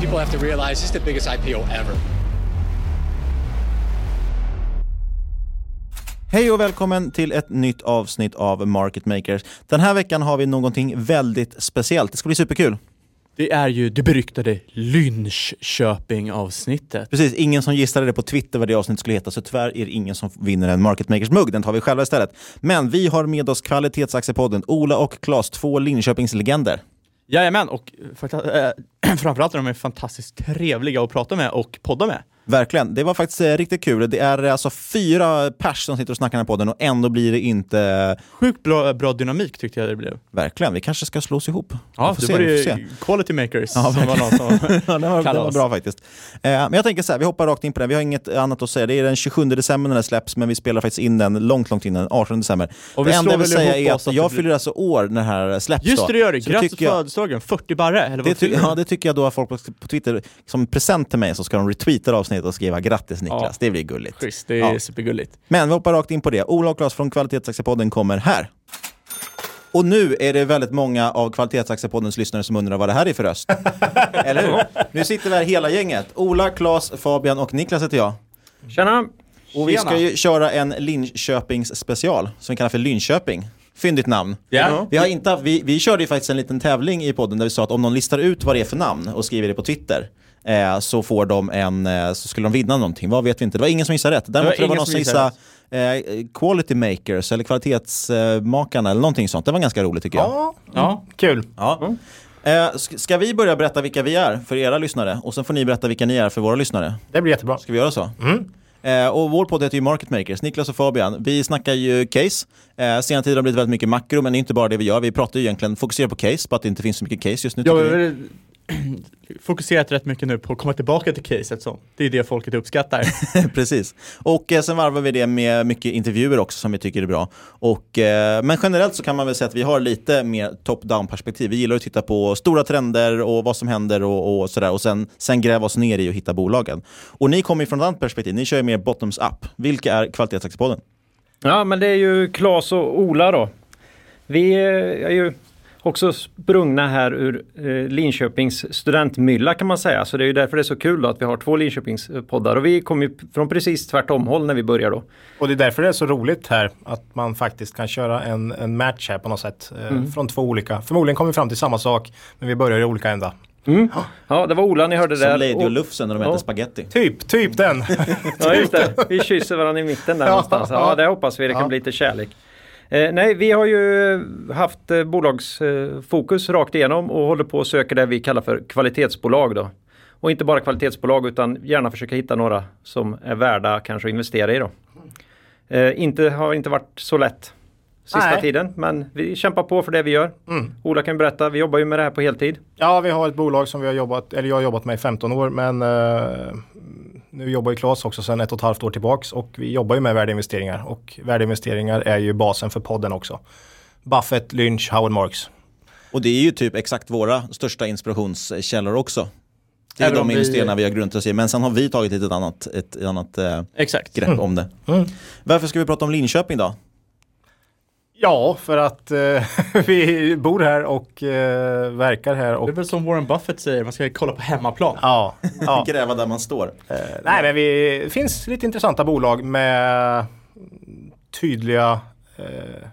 People have to realize this is the biggest IPO ever. Hej och välkommen till ett nytt avsnitt av Market Makers. Den här veckan har vi någonting väldigt speciellt. Det ska bli superkul. Det är ju det beryktade Lynchköping-avsnittet. Precis, ingen som gissade det på Twitter vad det avsnittet skulle heta, så tyvärr är det ingen som vinner en Market Makers-mugg. Den tar vi själva istället. Men vi har med oss Kvalitetsaktiepodden, Ola och Claes, två Linköpingslegender. Jajamän, och för, äh, framförallt är de fantastiskt trevliga att prata med och podda med. Verkligen. Det var faktiskt eh, riktigt kul. Det är alltså fyra pers som sitter och snackar på den och ändå blir det inte... Sjukt bra, bra dynamik tyckte jag det blev. Verkligen. Vi kanske ska slås ihop. Ja, det var ju quality makers ja, som var något som ja, det, var, det var bra faktiskt. Eh, men jag tänker så här, vi hoppar rakt in på den. Vi har inget annat att säga. Det är den 27 december när den släpps, men vi spelar faktiskt in den långt, långt innan, 18 december. Och det enda jag vill säga är att jag blir... fyller alltså år när det här släpps. Just det, det gör det. Grattis på födelsedagen, 40 barre. Eller det, ty ja, det tycker jag då att folk på, Twitter, som present till mig, så ska de retweeta avsnittet och skriva grattis Niklas. Ja. Det blir gulligt. Schysst, det är ja. supergulligt. Men vi hoppar rakt in på det. Ola och Claes från Kvalitetsaktiepodden kommer här. Och nu är det väldigt många av Kvalitetsaktiepoddens lyssnare som undrar vad det här är för röst. Eller hur? Nu sitter vi här hela gänget. Ola, Claes, Fabian och Niklas heter jag. Tjena! Och vi ska ju köra en Linköpings special som vi kallar för Linköping. Fyndigt namn. Yeah. Vi, har inte haft, vi, vi körde ju faktiskt en liten tävling i podden där vi sa att om någon listar ut vad det är för namn och skriver det på Twitter eh, så, får de en, eh, så skulle de vinna någonting. Vad vet vi inte. Det var ingen som gissade rätt. Däremot det var, det var någon som gissade eh, quality makers eller kvalitetsmakarna eller någonting sånt. Det var ganska roligt tycker jag. Ja, ja kul. Ja. Mm. Eh, ska vi börja berätta vilka vi är för era lyssnare och sen får ni berätta vilka ni är för våra lyssnare? Det blir jättebra. Ska vi göra så? Mm. Eh, och vår podd heter ju Market Makers, Niklas och Fabian. Vi snackar ju case. Eh, senare tid har det blivit väldigt mycket makro, men det är inte bara det vi gör. Vi pratar ju egentligen, fokuserar på case, på att det inte finns så mycket case just nu. Ja, fokuserat rätt mycket nu på att komma tillbaka till caset. Så. Det är det folket uppskattar. Precis. Och eh, sen varvar vi det med mycket intervjuer också som vi tycker är bra. Och, eh, men generellt så kan man väl säga att vi har lite mer top-down perspektiv. Vi gillar att titta på stora trender och vad som händer och, och sådär. Och sen, sen gräva oss ner i och hitta bolagen. Och ni kommer ju från ett annat perspektiv. Ni kör ju mer bottoms-up. Vilka är Kvalitetsaktiepodden? Ja, men det är ju Claes och Ola då. Vi är ju också sprungna här ur eh, Linköpings studentmylla kan man säga. Så det är ju därför det är så kul då att vi har två Linköpingspoddar. Och vi kom ju från precis tvärtom håll när vi började då. Och det är därför det är så roligt här att man faktiskt kan köra en, en match här på något sätt. Eh, Mm. Från två olika. Förmodligen kommer vi fram till samma sak men vi börjar i olika ändar. Mm. Ja, det var Ola ni hörde Som där. Lady och Och- Lufsen när de Ja. äter spaghetti. Typ, typ den. Ja just det, vi kysser varandra i mitten där Ja, någonstans. Ja, ja. det hoppas vi, det kan Ja. bli lite kärlek. Eh, nej, vi har ju haft eh, bolagsfokus rakt igenom och håller på och söker det vi kallar för kvalitetsbolag då. Och inte bara kvalitetsbolag utan gärna försöka hitta några som är värda kanske att investera i då. Eh, inte, har inte varit så lätt sista Nej. tiden men vi kämpar på för det vi gör. Mm. Ola kan berätta, vi jobbar ju med det här på heltid. Ja, vi har ett bolag som vi har jobbat, eller jag har jobbat med i 15 år men eh, nu jobbar ju Claes också sedan ett och ett halvt år tillbaks och vi jobbar ju med värdeinvesteringar och värdeinvesteringar är ju basen för podden också. Buffett, Lynch, Howard Marks. Och det är ju typ exakt våra största inspirationskällor också. Det är Även de om vi- investerarna vi har grundat oss i. Men sen har vi tagit ett annat, ett annat eh, Exakt. grepp Mm. om det. Mm. Varför ska vi prata om Linköping då? Ja, för att eh, vi bor här och eh, verkar här. Och, Det är väl som Warren Buffett säger, man ska kolla på hemmaplan. ja, ja. Gräva där man står. Eh, nej, men vi, det finns lite intressanta bolag med tydliga eh,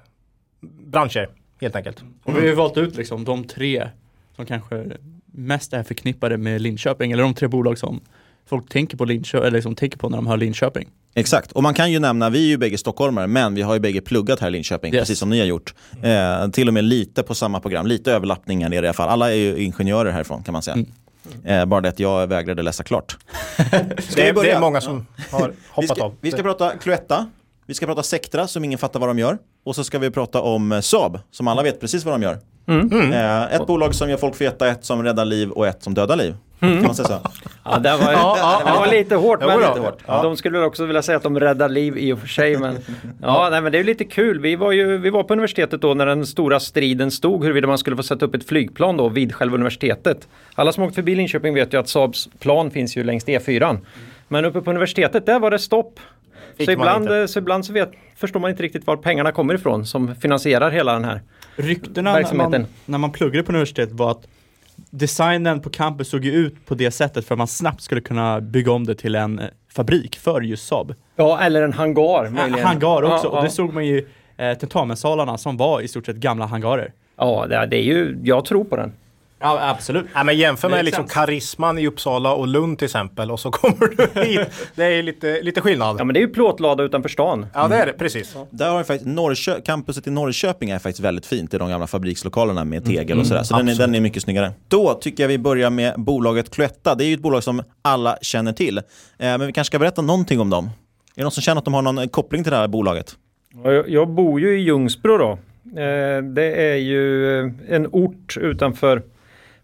branscher helt enkelt. Och vi har ju valt ut liksom de tre som kanske mest är förknippade med Linköping, eller de tre bolag som folk tänker på Linköping, eller liksom tänker på när de hör Linköping. Exakt, och man kan ju nämna, vi är ju bägge stockholmare, men vi har ju bägge pluggat här i Linköping, Yes. precis som ni har gjort. Eh, till och med lite på samma program, lite överlappningar i alla fall. Alla är ju ingenjörer härifrån kan man säga. Eh, bara det att jag vägrade läsa klart. Ska Det vi är, börja? det är många som har Vi hoppat ska, av. vi ska prata Cloetta, vi ska prata Sectra som ingen fattar vad de gör. Och så ska vi prata om eh, Saab som alla vet precis vad de gör. Mm. Eh, ett bolag som gör folk feta, ett som räddar liv och ett som dödar liv. Kan man säga så? Ja, det var, Ja, ja, det var ja. lite hårt. Men lite hårt. De skulle väl också vilja säga att de räddar liv i och för sig. Men, ja, nej, men det är ju lite kul. Vi var ju vi var på universitetet då när den stora striden stod huruvida man skulle få sätta upp ett flygplan då vid själva universitetet. Alla som åkt förbi Linköping vet ju att Saabs plan finns ju längs E4. Men uppe på universitetet där var det stopp. Fick Så ibland, eh, så ibland så vet, förstår man inte riktigt var pengarna kommer ifrån som finansierar hela den här. Ryktena när Verksamheten. man, när man pluggade på universitetet var att designen på campus såg ju ut på det sättet för att man snabbt skulle kunna bygga om det till en eh, fabrik för just Saab. Ja, eller en hangar möjligen. Hangar också, Ja, och ja. det såg man ju eh, tentamenssalarna som var i stort sett gamla hangarer. Ja, det är ju, jag tror på den. Ja, absolut. Nej, men jämför med liksom karisman i Uppsala och Lund till exempel och så kommer du hit. Det är lite, lite skillnad. Ja, men det är ju plåtlada utanför stan. Ja, det är det. Precis. Där har vi faktiskt Norrkö- campuset i Norrköping är faktiskt väldigt fint i de gamla fabrikslokalerna med tegel och sådär. Så den är, den är mycket snyggare. Då tycker jag vi börjar med bolaget Cloetta. Det är ju ett bolag som alla känner till. Eh, men vi kanske ska berätta någonting om dem. Är det någon som känner att de har någon eh, koppling till det här bolaget? Ja, Jag, jag bor ju i Ljungsbro då. Eh, det är ju en ort utanför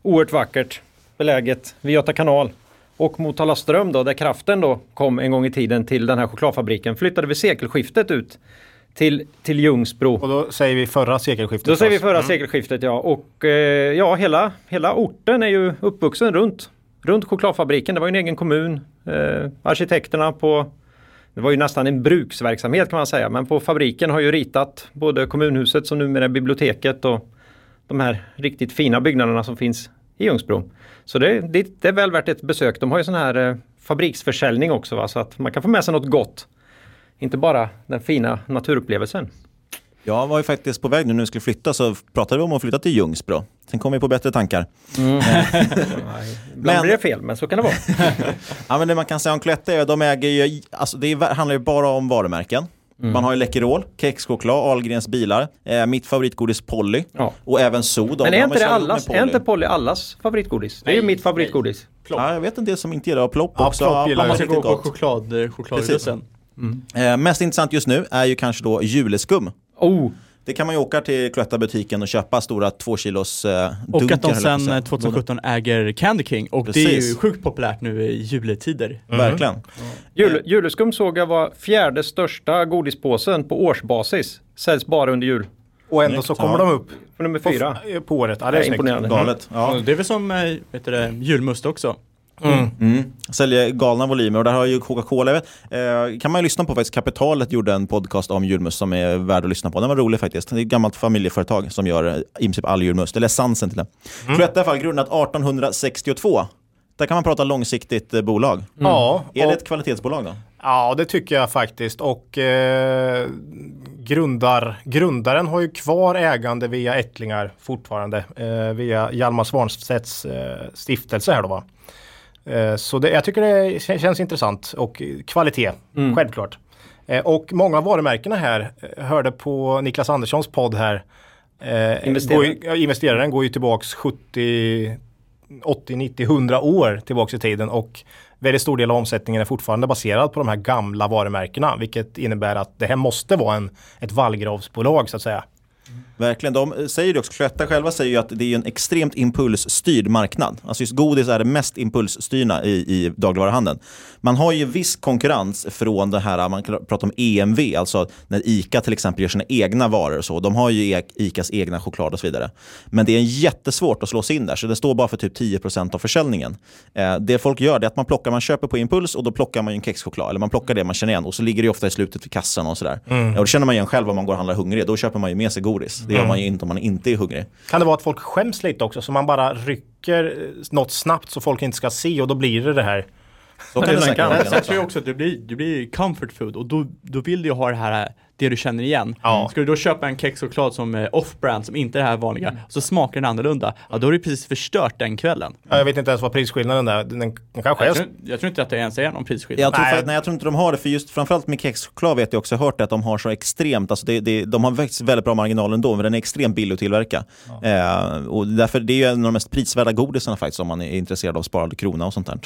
oerhört vackert beläget vid Göta kanal. Och Motala ström då, där kraften då kom en gång i tiden till den här chokladfabriken, flyttade vid sekelskiftet ut till, till Ljungsbro. Och då säger vi förra sekelskiftet. Då säger vi förra Mm. sekelskiftet ja. Och eh, ja, hela, hela orten är ju uppvuxen runt, runt chokladfabriken. Det var ju en egen kommun. Eh, arkitekterna på det var ju nästan en bruksverksamhet kan man säga. Men på fabriken har ju ritat både kommunhuset som numera är biblioteket och de här riktigt fina byggnaderna som finns i Ljungsbro. Så det, det, det är väl värt ett besök. De har ju sån här eh, fabriksförsäljning också va? så att man kan få med sig något gott. Inte bara den fina naturupplevelsen. Jag var ju faktiskt på väg nu när vi skulle flytta så pratade vi om att flytta till Ljungsbro. Sen kom vi på bättre tankar. Ibland blir det fel men så kan det vara. Ja, men det man kan säga om Cloetta är att de äger ju, alltså det handlar ju bara om varumärken. Mm. Man har ju Läkerol, kexchoklad, Ahlgrens bilar, eh, mitt favoritgodis Polly Ja. och även. De- Men är inte det allas, är Polly. inte Polly allas favoritgodis? Det är ju mitt favoritgodis. Ja, jag vet en del som inte gillar Plopp Ja, också. Plopp gillar jag. är Man ska riktigt gå på choklad, chokladrussen. Eh, mest intressant just nu är ju kanske då juleskum. Oh, Det kan man ju åka till Cloetta-butiken och köpa stora två kilos eh, Och dunkar, att de på sen säga. eh, 2017 äger Candy King och det är ju Precis. sjukt populärt nu i juletider. Verkligen. jul, juleskum såg jag var fjärde största godispåsen på årsbasis. Säljs bara under jul. Och ändå så kommer de upp För nummer på, fyra. på året. Ja, det Det är är snyggt. imponerande. Galet. Ja. Och Det är väl som eh, vet du det, julmust också. Mm. Mm. Säljer galna volymer och där har ju Coca-Cola, eh, kan man ju lyssna på faktiskt. Kapitalet gjorde en podcast om julmust som är värd att lyssna på. Den var rolig faktiskt. Det är ett gammalt familjeföretag som gör eh, i princip all julmust, eller essensen till det. Mm. Cloetta i alla fall grundat 1862. Där kan man prata långsiktigt eh, bolag. Mm. Ja. Är det ett kvalitetsbolag då? Ja, det tycker jag faktiskt. Och eh, grundar, grundaren har ju kvar ägande via ättlingar fortfarande. Eh, via Hjalmar Svanstedts eh, stiftelse här då va. Eh, så det, jag tycker det känns intressant och kvalitet, mm. självklart. Eh, och många av varumärkena här, eh, hörde på Niklas Anderssons podd här. Investeraren. Går, investeraren går ju tillbaks 70 80, 90, 100 år tillbaka i tiden och väldigt stor del av omsättningen är fortfarande baserad på de här gamla varumärkena vilket innebär att det här måste vara en, ett vallgravsbolag så att säga. Verkligen. De säger det också, Cloetta själva säger ju att det är en extremt impulsstyrd marknad. Alltså just godis är det mest impulsstyrna i, i dagligvaruhandeln. Man har ju viss konkurrens från det här, man pratar om EMV, alltså när ICA till exempel gör sina egna varor och så. De har ju e- ICAs egna choklad och så vidare. Men det är jättesvårt att slå sig in där, så det står bara för typ 10% av försäljningen. Eh, det folk gör är att man plockar, man köper på impuls och då plockar man ju en kexchoklad, eller man plockar det man känner igen och så ligger det ofta i slutet vid kassan och sådär. Mm. Och då känner man igen själv om man går och handlar hungrig, då köper man ju med sig godis. Det gör man ju inte om man inte är hungrig. Kan det vara att folk skäms lite också, så man bara rycker något snabbt så folk inte ska se och då blir det det här så kan det säkert vara. Sen tror jag också att det blir, det blir comfort food och då, då vill du ju ha det här det du känner igen. Ja. Ska du då köpa en kexchoklad som är off-brand, som inte är det här vanliga, mm. så smakar den annorlunda, ja då har du precis förstört den kvällen. Ja, jag vet inte ens vad prisskillnaden är, den, den kanske jag, tror, jag tror inte att det ens är någon prisskillnad. Jag tror, nej. För, nej, jag tror inte de har det, för just framförallt med kexchoklad vet jag också hört att de har så extremt, alltså det, det, de har faktiskt väldigt bra marginal ändå, men den är extremt billig att tillverka. Ja. Eh, och därför, det är ju en av de mest prisvärda godisarna faktiskt om man är intresserad av sparad krona och sånt där.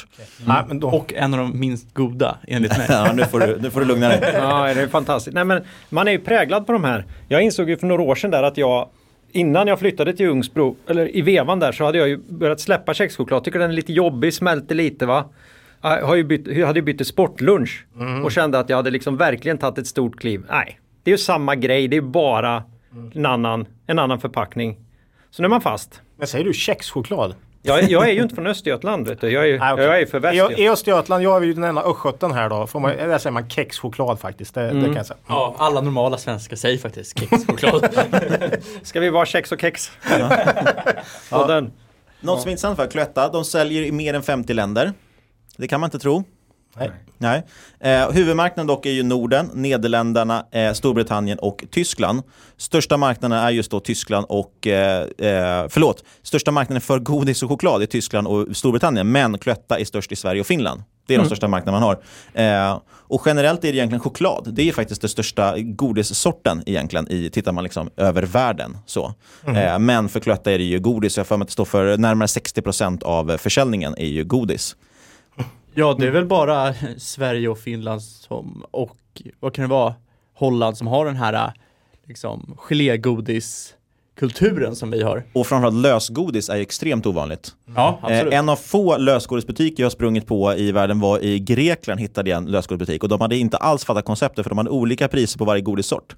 Mm. Då... Och en av de minst goda, enligt mig. ja, nu får, du, nu får du lugna dig. ja, det är fantastiskt. Nej, men man är ju präglad på de här. Jag insåg ju för några år sedan där att jag Innan jag flyttade till Ljungsbro, eller i vevan där, så hade jag ju börjat släppa kexchoklad. Tycker den är lite jobbig, smälter lite va. Jag, har ju bytt, hade ju bytt till sportlunch mm. och kände att jag hade liksom verkligen tagit ett stort kliv. Nej, det är ju samma grej, det är bara mm. en, annan, en annan förpackning. Så nu är man fast. Men säger du kexchoklad? Jag, jag är ju inte från Östergötland vet du. Jag är, ah, okay. jag är för väst. I, Östergötland, jag är ju den enda östgöten här då. Får man, mm. Där säger man kexchoklad faktiskt. Det, mm. det, kan jag säga. Ja, alla normala svenskar säger faktiskt kexchoklad. Ska vi vara kex och kex? ja. ja. Den. Något som är intressant för Cloetta, de säljer i mer än 50 länder. Det kan man inte tro. Nej. Nej. Eh, huvudmarknaden dock är ju Norden, Nederländerna, eh, Storbritannien och Tyskland. Största marknaden är just då Tyskland och, eh, eh, förlåt, största marknaden för godis och choklad är Tyskland och Storbritannien, men Cloetta är störst i Sverige och Finland. Det är de mm. största marknaderna man har. Eh, och generellt är det egentligen choklad. Det är faktiskt den största godissorten egentligen, i, tittar man liksom över världen. Så. Mm. Eh, men för Cloetta är det ju godis. Jag får mig att det står för närmare 60% av försäljningen är ju godis. Ja, det är väl bara Sverige och Finland som, och vad kan det vara, Holland som har den här liksom gelégodis kulturen som vi har. Och framförallt lösgodis är extremt ovanligt. Ja, absolut. Eh, en av få lösgodisbutiker jag har sprungit på i världen var i Grekland hittade jag en lösgodisbutik och de hade inte alls fattat konceptet för de hade olika priser på varje godissort.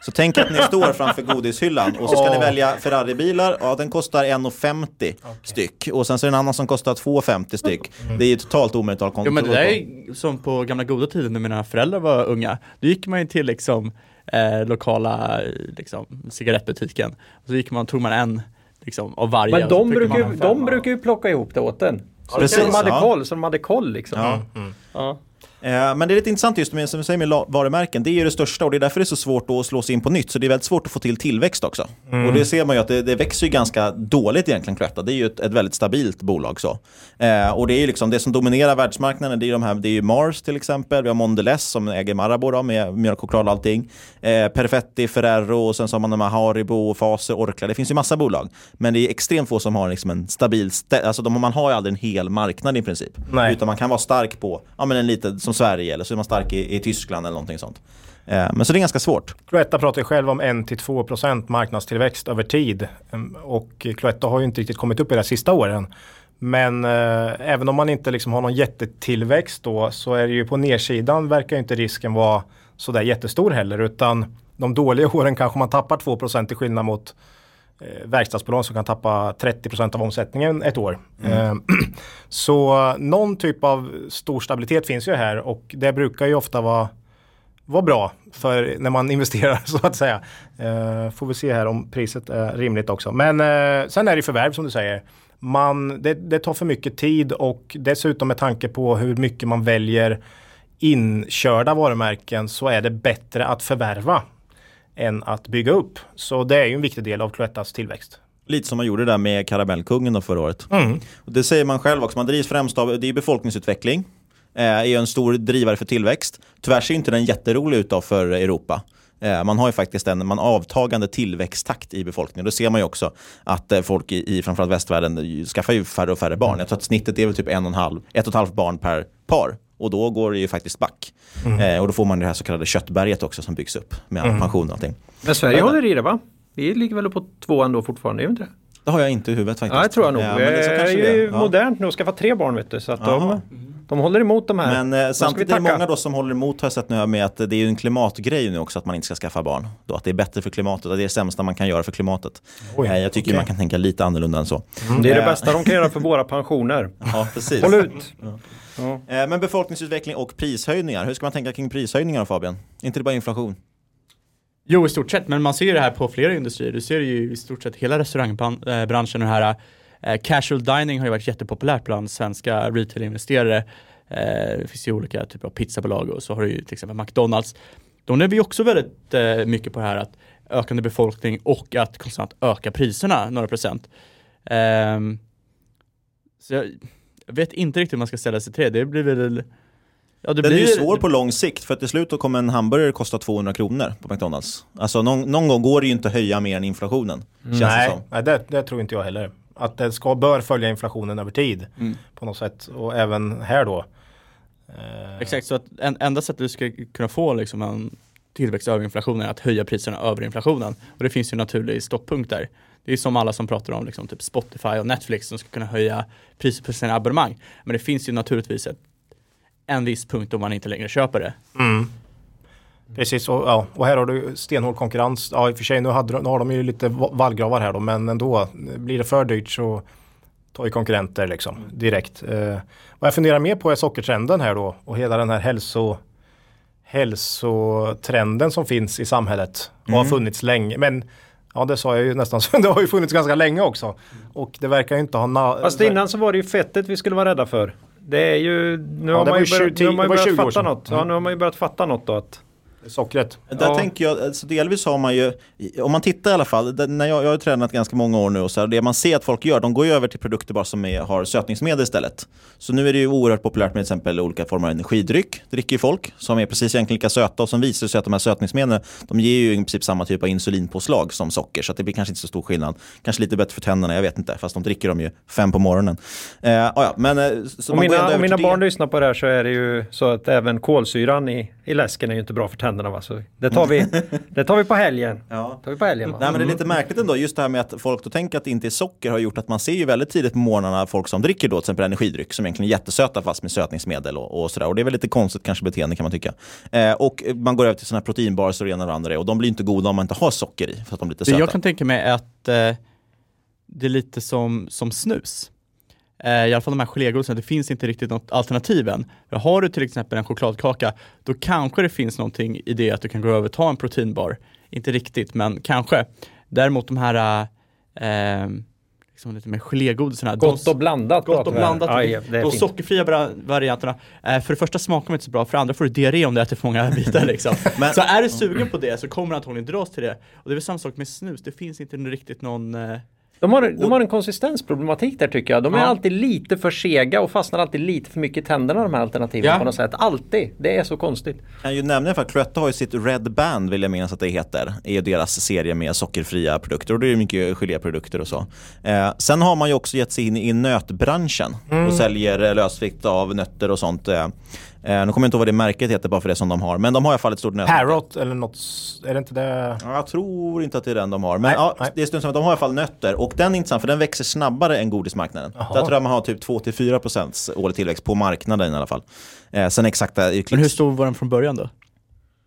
Så tänk att ni står framför godishyllan och så ska oh. ni välja Ferrari-bilar. Ja, den kostar 1,50 okay. styck. Och sen så är det en annan som kostar 2,50 styck. Mm. Det är ju totalt omöjligt att ha. Ja, men det där är som på gamla goda tiden när mina föräldrar var unga. Då gick man ju till liksom eh, lokala liksom, cigarettbutiken. Och så gick man, tog man en liksom, av varje. Men de, brukar, ju, de brukar ju plocka ihop det åt en. Så Precis, de hade ja. koll, så de hade koll liksom. Ja. Mm. Ja. Eh, men det är lite intressant just med, som vi säger med varumärken, det är ju det största och det är därför det är så svårt att slå sig in på nytt. Så det är väldigt svårt att få till tillväxt också. Mm. Och det ser man ju att det, det växer ju ganska dåligt egentligen Cloetta. Det är ju ett, ett, väldigt stabilt bolag så. Eh, och det är ju liksom det som dominerar världsmarknaden, det är ju de här, det är ju Mars till exempel, vi har Mondelez som äger Marabou då, med mjölk, choklad och allting. Eh, Perfetti, Ferrero och sen så har man de här Haribo, Faser, Orkla. Det finns ju massa bolag. Men det är extremt få som har liksom en stabil, alltså de, man har ju aldrig en hel marknad i princip. Nej. Utan man kan vara stark på, ja men en liten, som Sverige eller så är man stark i, i Tyskland eller någonting sånt. Eh, men så det är ganska svårt. Cloetta pratar ju själv om 1-2% marknadstillväxt över tid. Mm, och Cloetta har ju inte riktigt kommit upp i de sista åren. Men eh, även om man inte liksom har någon jättetillväxt då så är det ju på nedsidan verkar inte risken vara sådär jättestor heller. Utan de dåliga åren kanske man tappar 2% till skillnad mot eh, verkstadsbolag som kan tappa 30% av omsättningen ett år. Eh, så någon typ av stor stabilitet finns ju här och det brukar ju ofta vara vara bra för när man investerar så att säga. Eh, får vi se här om priset är rimligt också. Men eh, sen är det förvärv som du säger. Man, det, det tar för mycket tid och dessutom med tanke på hur mycket man väljer inkörda varumärken så är det bättre att förvärva än att bygga upp. Så det är ju en viktig del av Cloettas tillväxt. Lite som man gjorde där med Karamellkungen då förra året. Mm. Det säger man själv också, man drivs främst av det är befolkningsutveckling. Eh, är en stor drivare för tillväxt. Tyvärr ser inte den jätterolig ut då för Europa. Eh, man har ju faktiskt en man avtagande tillväxttakt i befolkningen. Då ser man ju också att eh, folk i, i framförallt västvärlden skaffar ju färre och färre barn. Jag tror att snittet är väl typ en och en halv, ett och ett halvt barn per par. Och då går det ju faktiskt back. Mm. Eh, och då får man det här så kallade köttberget också som byggs upp med Mm. pension och allting. Men Sverige håller i det va? Vi ligger väl på två ändå fortfarande, är vi inte det? Det har jag inte i huvudet faktiskt. Ja, det tror jag nog. Ja, det men det så är ju det är. Ja. modernt nu att skaffa tre barn vet du. Så att de. De håller emot de här. Men eh, samtidigt är det många då som håller emot har jag sett nu med att det är ju en klimatgrej nu också att man inte ska skaffa barn. Då, att det är bättre för klimatet, att det är det sämsta man kan göra för klimatet. Oj, Eh, jag tycker okej. man kan tänka lite annorlunda än så. Mm, det är det Eh, bästa de kan göra för våra pensioner. Ja, precis. Håll ut! Ja. Eh, Men befolkningsutveckling och prishöjningar, hur ska man tänka kring prishöjningar Fabian? inte det bara inflation? Jo, i stort sett, men man ser ju det här på flera industrier. Du ser det ju i stort sett hela restaurangbranschen och det här eh, casual dining har ju varit jättepopulärt bland svenska retail-investerare. Eh, det finns ju olika typer av pizzabolag och så har du ju till exempel McDonalds. De lever ju också väldigt eh, mycket på det här att ökande befolkning och att konstant öka priserna några procent. Ehm, så jag, vet inte riktigt hur man ska ställa sig till det. Det blir väl Ja, det Den blir är ju svår på lång sikt för att till slut kommer en hamburgare kosta 200 kronor på McDonalds. Alltså någon, någon gång går det ju inte att höja mer än inflationen. Känns det Nej, som. nej det, det tror inte jag heller. Att det ska, bör följa inflationen över tid Mm. på något sätt. Och även här då. Exakt, så att en, enda sättet du ska kunna få liksom en tillväxt över inflationen är att höja priserna över inflationen. Och det finns ju en naturlig stopppunkt där. Det är som alla som pratar om liksom typ Spotify och Netflix som ska kunna höja priset på sina abonnemang. Men det finns ju naturligtvis ett, en viss punkt då man inte längre köper det. Mm. Precis, och, ja, och här har du stenhård konkurrens. Ja, i och för sig nu, hade, de- nu har de ju lite va- vallgravar här då, men ändå. Blir det för dyrt så tar ju konkurrenter liksom direkt. Eh, vad jag funderar mer på är sockertrenden här då och hela den här hälso hälsotrenden som finns i samhället och har Mm. funnits länge. Men ja, det sa jag ju nästan, så det har ju funnits ganska länge också. Och det verkar ju inte ha... Fast innan så var det ju fettet vi skulle vara rädda för. Det är ju, nu Ja, har man ju börjat, 20 nu har man ju det var börjat 20 år fatta något. Ja, Mm. nu har man ju börjat fatta något då att Sockret. Där Ja. tänker jag, alltså delvis har man ju, om man tittar i alla fall, när jag, jag har ju tränat ganska många år nu och så här, det man ser att folk gör, de går ju över till produkter bara som är, har sötningsmedel istället. Så nu är det ju oerhört populärt med till exempel olika former av energidryck, dricker ju folk, som är precis egentligen lika söta och som visar sig att de här sötningsmedlen, de ger ju i princip samma typ av insulinpåslag som socker, så att det blir kanske inte så stor skillnad. Kanske lite bättre för tänderna, jag vet inte, fast de dricker de ju fem på morgonen. Eh, ah, ja, men, eh, så om man går ändå mina, om mina barn lyssnar på det här så är det ju så att även kolsyran i, i läsken är ju inte bra för tänderna. Va? Så det, tar vi, det tar vi på helgen. Ja. tar vi på helgen va? Nej men det är lite märkligt ändå, just det här med att folk då tänker att det inte är socker har gjort att man ser ju väldigt tidigt på morgnarna folk som dricker då till exempel energidryck som egentligen är jättesöta fast med sötningsmedel och, och sådär. Och det är väl lite konstigt kanske beteende kan man tycka. Eh, och man går över till sådana här proteinbars och det ena och det andra och de blir inte goda om man inte har socker i för att de blir lite Det söta. jag kan tänka mig är att eh, det är lite som, som snus. Eh, I alla fall de här gelégodisarna, det finns inte riktigt något alternativ än. Har du till exempel en chokladkaka, då kanske det finns någonting i det att du kan gå över och ta en proteinbar. Inte riktigt, men kanske. Däremot de här eh, liksom lite mer gelégodisarna. Gott och blandat Gott och blandat. Aj, de fint. sockerfria vari- varianterna. Eh, för det första smakar de inte så bra, för det andra får du diarré om du äter för många bitar liksom. så är du sugen på det så kommer du antagligen dras till det. Och det är väl samma sak med snus, det finns inte riktigt någon eh, De har, de har en konsistensproblematik där tycker jag. De är Ja. alltid lite för sega och fastnar alltid lite för mycket i tänderna de här alternativen Ja. på något sätt. Alltid. Det är så konstigt. kan ju nämna för att Cloetta har ju sitt Red Band vill jag minnas att det heter. är ju deras serie med sockerfria produkter och det är mycket geléprodukter och så. Eh, sen har man ju också gett sig in i nötbranschen Mm. och säljer eh, lösvikt av nötter och sånt. Eh, eh, nu kommer jag inte ihåg vad det märket heter bara för det som de har. Men de har i alla fall ett stort nöt. Parrot eller något, är det inte det? Ja, Jag tror inte att det är den de har. Men Nej, ja, nej. det är stund som att de har i alla fall nötter och den är intressant för den växer snabbare än godismarknaden. Jaha. Där tror jag man har typ 2-4% årlig tillväxt på marknaden i alla fall. Eh, sen exakta Men hur stor var den från början då?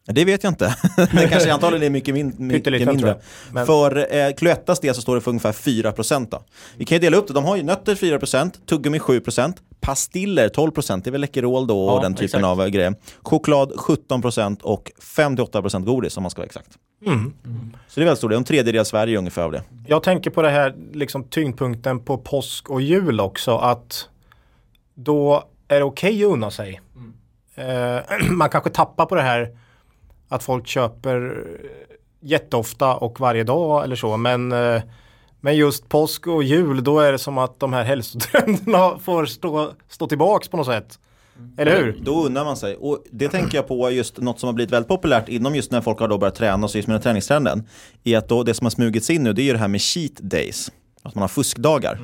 Det vet jag inte. det kanske antagligen är mycket, min, mycket mindre. Men- För eh, Cloettas del så står det för ungefär 4%. Då. Vi kan ju dela upp det. De har ju nötter 4%, tuggummi 7%, pastiller 12%, det är väl Läkerol då och Ja, den typen exakt. av eh, grejer. Choklad 17% och 5-8% godis om man ska vara exakt. Mm. Så det är väldigt stort, det är en tredjedel Sverige ungefär av det. Jag tänker på det här liksom tyngdpunkten på påsk och jul också att då är det okej att unna sig. Eh, man kanske tappar på det här att folk köper jätteofta och varje dag eller så men eh, men just påsk och jul då är det som att de här hälsotrenderna får stå, stå tillbaks på något sätt. Eller hur? Då undrar man sig. Och det tänker jag på just något som har blivit väldigt populärt inom just när folk har då börjat träna så just med den träningstrenden. Är att då det som har smugits in nu det är ju det här med cheat days. Att man har fuskdagar.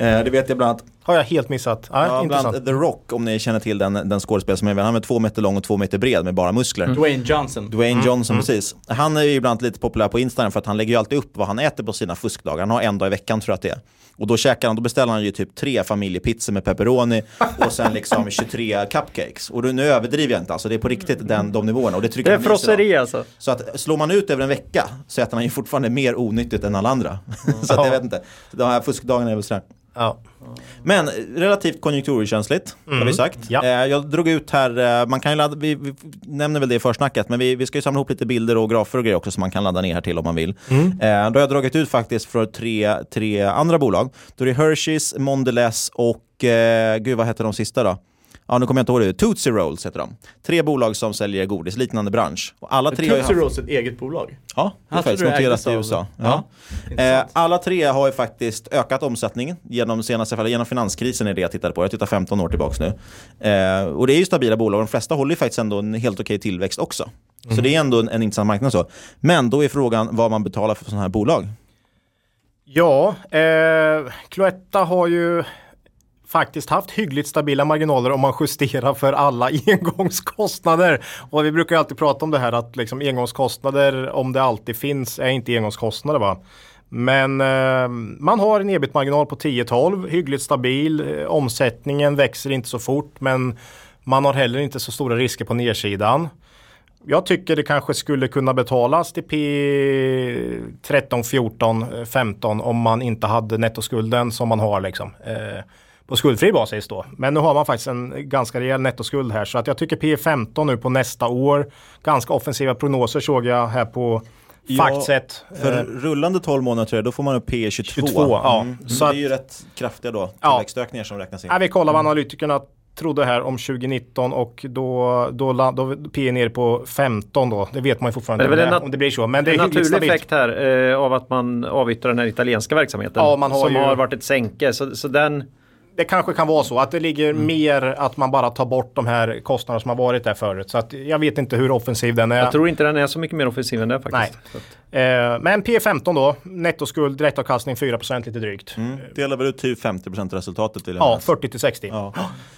Eh, det vet jag bland annat Har jag helt missat. Ja, Ja, intressant. bland The Rock, om ni känner till den, den skådespelare som är, han är två meter lång och två meter bred med bara muskler. Dwayne Johnson. Dwayne Mm. Johnson, Mm. precis. Han är ju ibland lite populär på Instagram för att han lägger ju alltid upp vad han äter på sina fuskdagar. Han har en dag i veckan tror jag att det är. Och då käkar han, då beställer han ju typ tre familjepizzor med pepperoni och sen liksom 23 cupcakes. Och då, nu överdriver jag inte, alltså det är på riktigt den, de nivåerna. Och det, trycker Det är frosseri alltså. Så att slår man ut över en vecka så äter han ju fortfarande mer onyttigt än alla andra. så att jag vet inte. De här fuskdagarna är väl sådär. Ja. Men relativt konjunkturkänsligt, har Mm. vi sagt. Ja. Eh, jag drog ut här, eh, man kan ju ladda, vi, vi nämner väl det i försnacket, men vi, vi ska ju samla ihop lite bilder och grafer och grejer också som man kan ladda ner här till om man vill. Mm. Eh, då har jag dragit ut faktiskt för tre, tre andra bolag. Då är det Hershey's, Mondelez och, gud vad heter de sista då? Ja, nu kommer jag inte ihåg det. Tootsie Rolls heter de. Tre bolag som säljer godis, liknande bransch. Och alla tre Tootsie Rolls är ett eget bolag? Ja, det är faktiskt noterat i USA. Ja. Ja. Eh, alla tre har ju faktiskt ökat omsättningen genom senaste fallet, genom finanskrisen är det jag tittade på. Jag tittar 15 år tillbaka nu. Eh, och det är ju stabila bolag, de flesta håller ju faktiskt ändå en helt okej tillväxt också. Så Mm. det är ändå en, en intressant marknad så. Men då är frågan vad man betalar för sådana här bolag. Ja, eh, Cloetta har ju faktiskt haft hyggligt stabila marginaler om man justerar för alla engångskostnader. Och vi brukar ju alltid prata om det här att liksom engångskostnader, om det alltid finns, är inte engångskostnader va. Men eh, man har en ebit-marginal på 10-12, hyggligt stabil. Eh, omsättningen växer inte så fort men man har heller inte så stora risker på nedsidan. Jag tycker det kanske skulle kunna betalas till P 13, 14, 15 om man inte hade nettoskulden som man har liksom. Eh, på skuldfri basis då. Men nu har man faktiskt en ganska rejäl nettoskuld här så att jag tycker P 15 nu på nästa år. Ganska offensiva prognoser såg jag här på Factset. för Eh, rullande 12 månader tror jag, då får man upp P 22. 22, ja. Mm. Så det är ju rätt kraftiga då, Ja. tillväxtökningar som räknas in. Ja, vi kollar vad analytikerna trodde här om 2019 och då, då, la- då P är nere på 15 då. Det vet man ju fortfarande det är väl om, en det, om det blir så. Men det en är hyggligt naturlig effekt här eh, av att man avyttrar den här italienska verksamheten. Ja, man har som ju- har varit ett sänke. Så, så den... Det kanske kan vara så att det ligger Mm. mer att man bara tar bort de här kostnaderna som har varit där förut. Så att jag vet inte hur offensiv den är. Jag tror inte den är så mycket mer offensiv än det faktiskt. Att- Eh, men P15 då, nettoskuld, direktavkastning 4% lite drygt. Mm. Delar väl ut typ 50% resultatet? Jag Ja, minnas. 40 till 60. Ja.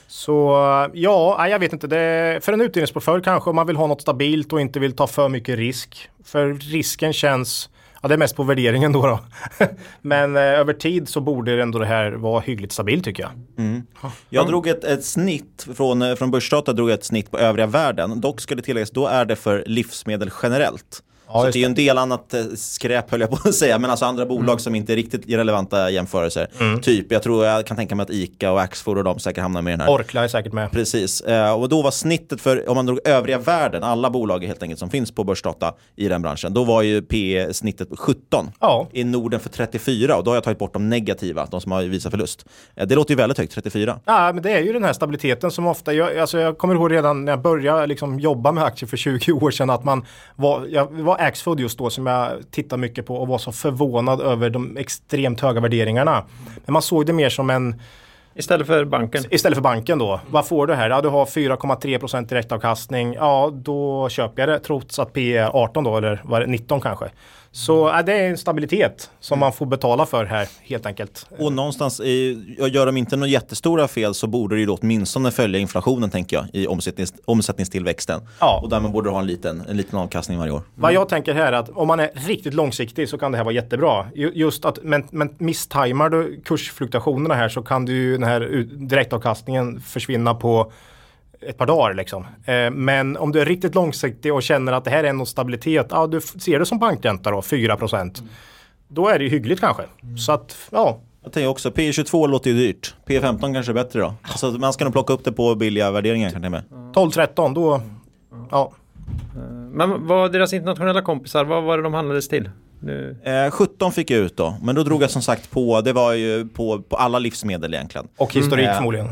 Så ja, nej, jag vet inte. Det, för en utdelningsportfölj kanske om man vill ha något stabilt och inte vill ta för mycket risk. För risken känns, ja det är mest på värderingen då. då. Men eh, över tid så borde ändå det här vara hyggligt stabilt tycker jag. Mm. Jag drog ett, ett snitt från, eh, från Börsdata, drog ett snitt på övriga världen. Dock ska det tilläggas, då är det för livsmedel generellt. Så just det är ju en del annat eh, skräp höll jag på att säga, men alltså andra bolag som inte är riktigt relevanta jämförelser. Mm. Typ, jag tror jag kan tänka mig att ICA och Axfood och de säkert hamnar med i den här. Orkla är säkert med. Precis, eh, och då var snittet för, om man drog övriga världen, alla bolag helt enkelt som finns på Börsdata i den branschen, då var ju P snittet på 17. Ja. I Norden för 34 och då har jag tagit bort de negativa, de som har visat förlust. Eh, det låter ju väldigt högt, 34. Ja, men det är ju den här stabiliteten som ofta, jag, alltså jag kommer ihåg redan när jag började liksom jobba med aktier för 20 år sedan att man var, jag var Axfood just då som jag tittade mycket på och var så förvånad över de extremt höga värderingarna. Men man såg det mer som en Istället för banken? Istället för banken då. Vad får du här? Ja, du har 4,3% direktavkastning. Ja, då köper jag det trots att P är 18 då, eller var det 19 kanske. Så ja, det är en stabilitet som man får betala för här helt enkelt. Och någonstans, i, gör de inte några jättestora fel så borde det ju då åtminstone följa inflationen tänker jag i omsättnings, omsättningstillväxten. Ja. Och därmed borde du ha en liten, en liten avkastning varje år. Vad jag tänker här är att om man är riktigt långsiktig så kan det här vara jättebra. Ju- Just att, men, men misstajmar du kursfluktuationerna här så kan du ju den här direktavkastningen försvinna på ett par dagar liksom. Eh, men om du är riktigt långsiktig och känner att det här är någon stabilitet, ja du ser det som bankränta då, 4 procent. Då är det ju hyggligt kanske. Så att, ja. Jag tänker också, P22 låter ju dyrt. P15 kanske är bättre då. Alltså, man ska nog plocka upp det på billiga värderingar kan jag med. 12-13 då, ja. Men vad var deras internationella kompisar, vad var det de handlades till? Nu. Eh, 17 fick jag ut då, men då drog jag som sagt på, det var ju på, på alla livsmedel egentligen. Och historik Eh, förmodligen.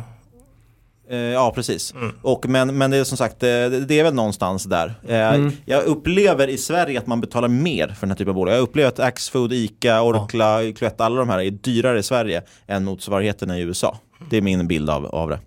Eh, ja, precis. Och, men, men det är som sagt, eh, det, är väl någonstans där. Eh, Mm. Jag upplever i Sverige att man betalar mer för den här typen av bolag. Jag upplever att Axfood, Ica, Orkla, Cloetta, alla de här är dyrare i Sverige än motsvarigheterna i USA. Det är min bild av, av det.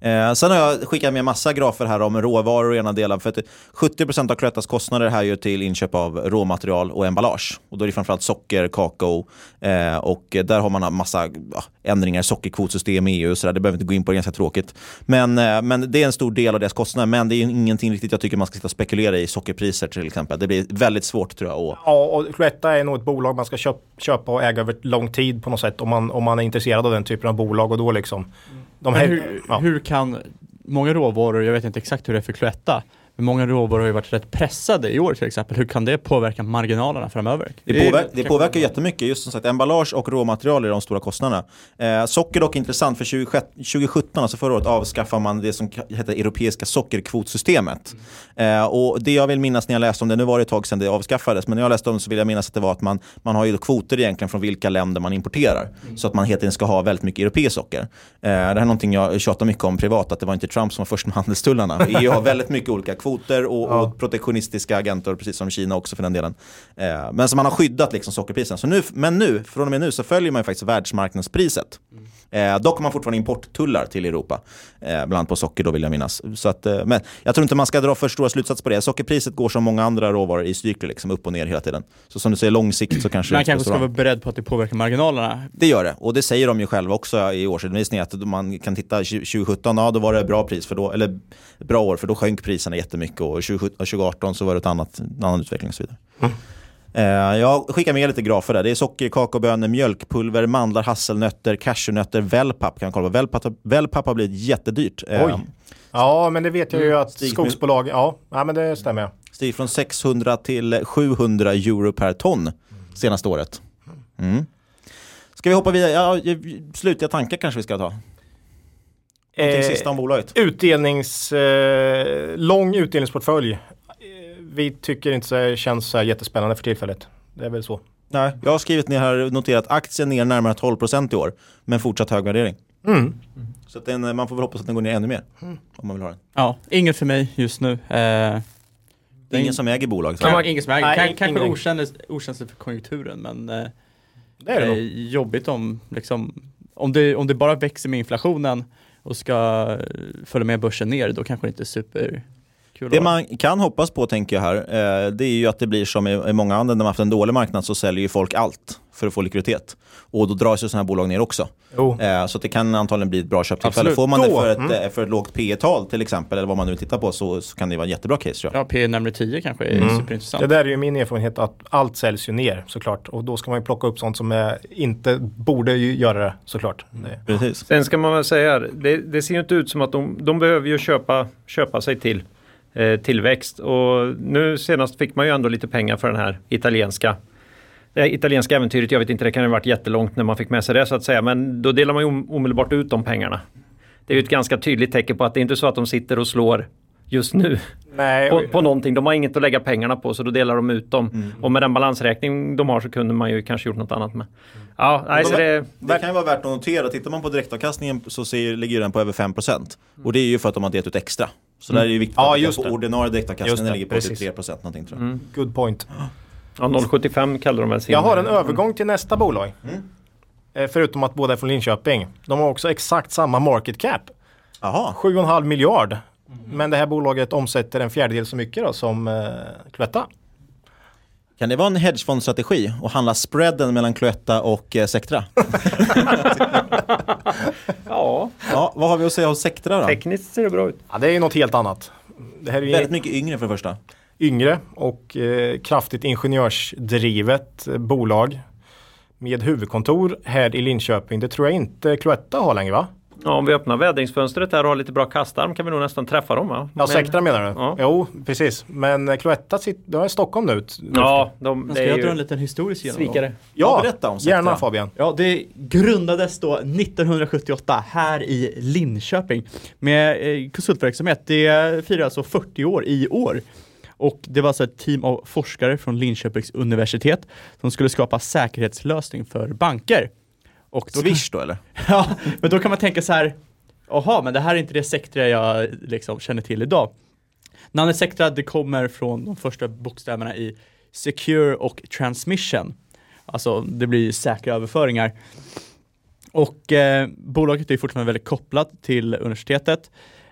Eh, sen har jag skickat med massa grafer här om råvaror och ena delen. För att 70% av Cloettas kostnader här ju till inköp av råmaterial och emballage. Och då är det framförallt socker, kakao eh, och där har man massa ja, ändringar i sockerkvotsystem i EU. Så där. Det behöver vi inte gå in på, det är ganska tråkigt. Men, eh, men det är en stor del av deras kostnader. Men det är ingenting riktigt jag tycker man ska sitta och spekulera i sockerpriser till exempel. Det blir väldigt svårt tror jag. Och, Ja, och Cloetta är nog ett bolag man ska köpa och äga över lång tid på något sätt om man, om man är intresserad av den typen av bolag och då liksom. De Men här, hur, ja. hur kan många råvaror, jag vet inte exakt hur det är för Cloetta, många råvaror har ju varit rätt pressade i år till exempel. Hur kan det påverka marginalerna framöver? Det, påver det påverkar jättemycket. Just som sagt, emballage och råmaterial är de stora kostnaderna. Eh, socker dock är intressant, för 20, 2017, alltså förra året, avskaffade man det som heter Europeiska sockerkvotsystemet. Eh, och det jag vill minnas när jag läste om det, nu var det ett tag sedan det avskaffades, men när jag läste om det så vill jag minnas att det var att man, man har ju kvoter egentligen från vilka länder man importerar. Så att man helt enkelt ska ha väldigt mycket europeiskt socker. Eh, det här är någonting jag tjatar mycket om privat, att det var inte Trump som var först med handelstullarna. EU har väldigt mycket olika kvoter och, och protektionistiska agenter, precis som Kina också för den delen. Eh, men så man har skyddat liksom sockerpriserna. Så nu, men nu, från och med nu, så följer man ju faktiskt världsmarknadspriset. Eh, dock har man fortfarande importtullar till Europa, eh, bland annat på socker då vill jag minnas. Så att, eh, men jag tror inte man ska dra för stora slutsatser på det. Sockerpriset går som många andra råvaror i cykler, liksom upp och ner hela tiden. Så som du säger, långsiktigt så kanske Man kanske ska vara beredd på att det påverkar marginalerna. Det gör det, och det säger de ju själva också i årsredovisningen att man kan titta 2017, ja då var det bra pris för då, eller bra år för då sjönk priserna jättemycket och 2017 och 2018 så var det ett annat, en annan utveckling och så vidare. Eh, Jag skickar med lite grafer där. Det är socker, kakaobönor, mjölkpulver, mandlar, hasselnötter, cashewnötter, wellpapp kan kolla på. Wellpapp, wellpapp har blivit jättedyrt. Eh, Oj. Ja, men det vet jag ju att Stig- skogsbolag, ja, ja men det stämmer. ja. Stiger från 600 till 700 euro per ton senaste året. Mm. Ska vi hoppa vidare? Ja, slutliga tankar kanske vi ska ta. Någonting sista om bolaget. Utdelnings, eh, lång utdelningsportfölj. Eh, Vi tycker inte det känns så här jättespännande för tillfället. Det är väl så. Nej, jag har skrivit ner här, noterat aktien ner närmare 12% i år, men fortsatt hög värdering. Mm. Så att den, man får väl hoppas att den går ner ännu mer, om man vill ha den. Ja, inget för mig just nu. Eh, Det är ingen som äger bolaget. Kan, ingen som äger. Nej, kan, kanske ingen. okänsligt, okänsligt för konjunkturen men eh, Det är det nog. jobbigt om, liksom, om, det, om det bara växer med inflationen och ska eh, följa med börsen ner då kanske det inte är superkul. Det man kan hoppas på, tänker jag här, eh, det är ju att det blir som i, i många andra, när man haft en dålig marknad så säljer ju folk allt för att få likviditet. Och då dras ju sådana här bolag ner också. Jo. Eh, så att det kan antagligen bli ett bra köptillfälle. Får man det Då, för ett, mm. eh, för ett lågt P tal till exempel, eller vad man nu tittar på, så, så kan det vara en jättebra case tror jag. Ja, P närmare 10 kanske är Mm. superintressant. Det där är ju min erfarenhet att allt säljs ju ner såklart. Och då ska man ju plocka upp sånt som är, inte borde ju göra det såklart. Det. Precis. Sen ska man väl säga, det, det ser ju inte ut som att de, de behöver ju köpa, köpa sig till tillväxt. Och nu senast fick man ju ändå lite pengar för den här italienska det här italienska äventyret, jag vet inte, det kan ha varit jättelångt när man fick med sig det så att säga. Men då delar man ju om- omedelbart ut de pengarna. Det är ju ett ganska tydligt tecken på att det är inte så att de sitter och slår just nu Nej, på, på någonting. De har inget att lägga pengarna på så då delar de ut dem. Och med den balansräkning de har så kunde man ju kanske gjort något annat med. Ja, nej, det, Det kan ju vara värt att notera, tittar man på direktavkastningen så ser, ligger den på över 5%. Och det är ju för att de har delat ut extra. Så där är det viktigt Ja, att just på det. ordinarie det, ligger på precis. 83% någonting tror jag. good point. ja, 0,75 kallar de väl sin. Jag har en övergång till nästa bolag. Eh, Förutom att båda är från Linköping. De har också exakt samma market cap. Jaha. 7,5 miljard. Men det här bolaget omsätter en fjärdedel så mycket då som eh, Cloetta. Kan det vara en hedgefondstrategi att handla spreaden mellan Cloetta och eh, Sectra? Ja, ja, vad har vi att säga om Sectra då? tekniskt ser det bra ut. Ja, det är ju något helt annat. Det här är ju Väldigt mycket yngre för det första. yngre och eh, kraftigt ingenjörsdrivet eh, bolag med huvudkontor här i Linköping. Det tror jag inte Cloetta har längre va? Ja, om vi öppnar vädringsfönstret där och har lite bra kastarm kan vi nog nästan träffa dem va? Ja, Sectra menar du? Ja. Jo, precis. Men eh, Cloetta sitter, de är i Stockholm nu. Ja, de, Men det ska är jag ju dra en liten historisk genomgång? svikare. Ja, berätta om Sectra. gärna Fabian. Ja, det grundades då 1978 här i Linköping med eh, konsultverksamhet. Det firar alltså 40 år i år. Och det var alltså ett team av forskare från Linköpings universitet som skulle skapa säkerhetslösning för banker. Och då Swish då eller? ja, men då kan man tänka så här, jaha, men det här är inte det Sectra jag liksom känner till idag. Namnet Sectra, det kommer från de första bokstäverna i Secure och Transmission. Alltså, det blir säkra överföringar. Och eh, bolaget är fortfarande väldigt kopplat till universitetet.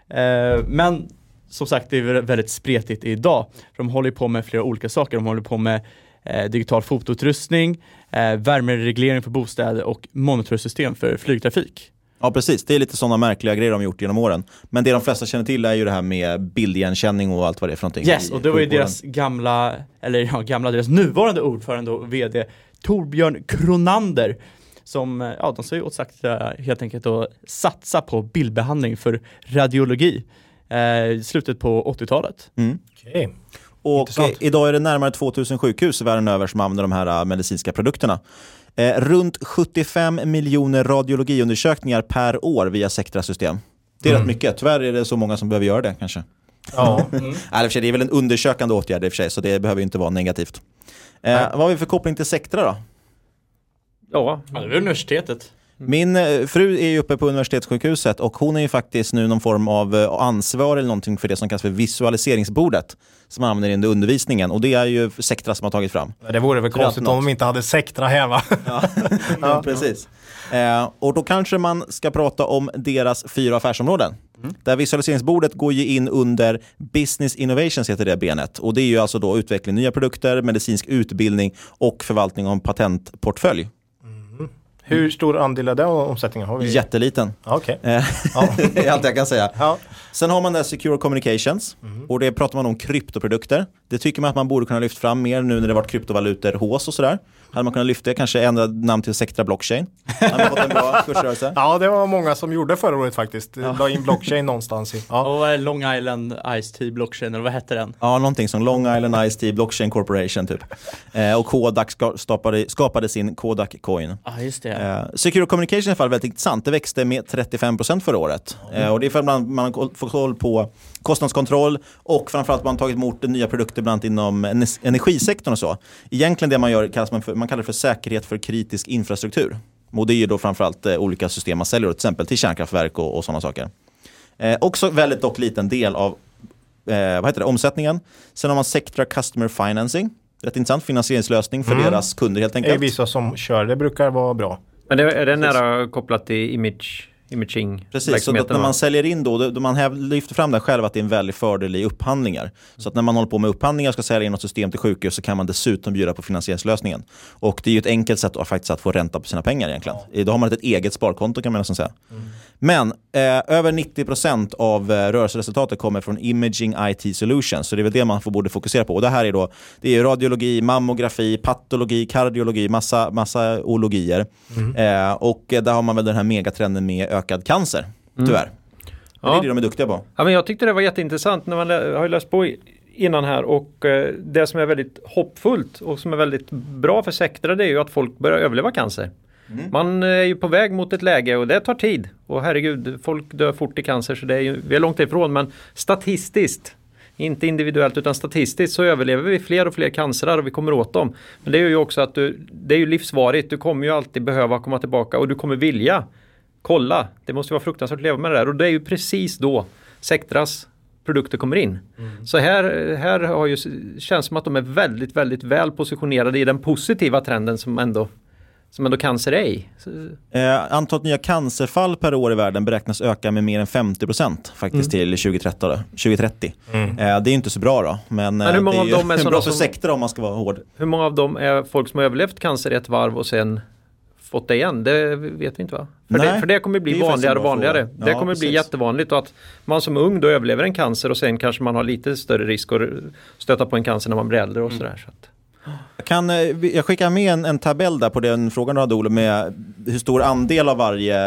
Eh, men som sagt, det är väldigt spretigt idag. De håller på med flera olika saker. De håller på med eh, digital fotoutrustning, eh, värmereglering för bostäder och monitorsystem för flygtrafik. Ja precis, det är lite sådana märkliga grejer de gjort genom åren. Men det de flesta känner till är ju det här med bildigenkänning och allt vad det är för någonting. Yes, och det var ju deras gamla, eller ja, gamla, deras nuvarande ordförande och VD Torbjörn Kronander som, eh, ja de sa ju åt sagt eh, helt enkelt att satsa på bildbehandling för radiologi eh, slutet på 80-talet. Mm. Okej. Och Intressant. eh, idag är det närmare 2000 sjukhus världen över som använder de här eh, medicinska produkterna. Eh, runt 75 miljoner radiologiundersökningar per år via Sectra-system. Det är Mm. rätt mycket. Tyvärr är det så många som behöver göra det kanske. Ja. Nej, sig, det är väl en undersökande åtgärd i och för sig, så det behöver inte vara negativt. Eh, vad har vi för koppling till Sectra då? Ja, Ja, det är universitetet. Min eh, fru är ju uppe på universitetssjukhuset och hon är ju faktiskt nu någon form av eh, ansvar eller någonting för det som kallas för visualiseringsbordet som man använder under undervisningen och det är ju Sectra som har tagit fram. Det vore väl konstigt om de inte hade Sectra här va? Ja, precis. Eh, och då kanske man ska prata om deras fyra affärsområden. Där visualiseringsbordet går ju in under Business Innovations heter det benet. Och det är ju alltså då utveckling nya produkter, medicinsk utbildning och förvaltning av en patentportfölj. Hur stor andel det av omsättningen? Har vi? Jätteliten. Okej. Eh, det är allt jag kan säga. Ja. Sen har man där Secure Communications och det pratar man om kryptoprodukter. Det tycker man att man borde kunna lyfta fram mer nu när det varit kryptovalutor hås och sådär. Hade man kunnat lyfta det, kanske ändra namn till Sectra Blockchain. Hade man fått en bra kursrörelse. ja, det var många som gjorde förra året faktiskt. La in blockchain någonstans. I. Ja. Och Long Island Ice Tea Blockchain, eller vad hette den? Ja, någonting som Long Island Ice Tea Blockchain Corporation typ. Eh, och Kodak ska, skapade, skapade sin Kodak Coin. Ja, just det. Eh, Secure Communication är i alla fall väldigt intressant. Det växte med 35% förra året. Eh, och det är för att man, man har fått koll på kostnadskontroll och framförallt man har tagit emot nya produkter bland annat inom ener- energisektorn och så. Egentligen det man gör kallas man, för, man kallar det för säkerhet för kritisk infrastruktur. Och det är ju då framförallt eh, olika system man säljer till exempel till kärnkraftverk och, och sådana saker. Eh, också väldigt dock liten del av eh, vad heter det, omsättningen. Sen har man Sectra Customer Financing. Rätt intressant finansieringslösning för Mm. deras kunder helt Det är enkelt. vissa som kör det brukar vara bra. men det, är det nära kopplat till image, imaging Precis, så att när man säljer in då, då man häv, lyfter fram det själv att det är en väldig fördel i upphandlingar. Så att när man håller på med upphandlingar och ska sälja in något system till sjukhus så kan man dessutom bjuda på finansieringslösningen. Och det är ju ett enkelt sätt att, faktiskt att få ränta på sina pengar egentligen. Då har man ett eget sparkonto kan man nästan säga. Men eh, över 90% av eh, rörelseresultatet kommer från Imaging IT Solutions. Så det är väl det man får, borde fokusera på. Och det här är då det är radiologi, mammografi, patologi, kardiologi, massa, massa ologier. Eh, och eh, där har man väl den här megatrenden med ökad cancer, tyvärr. Men Det är det de är duktiga på. Ja, men jag tyckte det var jätteintressant när man lä- har läst på i- innan här och eh, det som är väldigt hoppfullt och som är väldigt bra för Sectra det är ju att folk börjar överleva cancer. Man är ju på väg mot ett läge och det tar tid. Och herregud, folk dör fort i cancer så det är ju, vi är långt ifrån men statistiskt inte individuellt utan statistiskt så överlever vi fler och fler cancerar och vi kommer åt dem. Men det är ju också att du, det är ju livsvarigt. Du kommer ju alltid behöva komma tillbaka och du kommer vilja kolla. Det måste vara fruktansvärt att leva med det där och det är ju precis då Sectras produkter kommer in. Så här, här har ju, känns som att de är väldigt, väldigt väl positionerade i den positiva trenden som ändå, som ändå cancer är i. Eh, antalet nya cancerfall per år i världen beräknas öka med mer än 50% faktiskt Mm. till 2030. då, 2030. Eh, det är ju inte så bra då, men, Men hur eh, många det är av dem är bra för som- sektor om man ska vara hård. hur många av dem är folk som har överlevt cancer i ett varv och sen fått det igen? Det vet vi inte va? För, Nej, det, för det kommer bli det vanligare och vanligare. fråga. det Ja, kommer bli precis. jättevanligt och att man som ung då överlever en cancer och sen kanske man har lite större risk att stöta på en cancer när man blir äldre och sådär. Så att, Jag, kan, eh, jag skickar med en, en tabell där på den frågan du hade Olle med hur stor andel av varje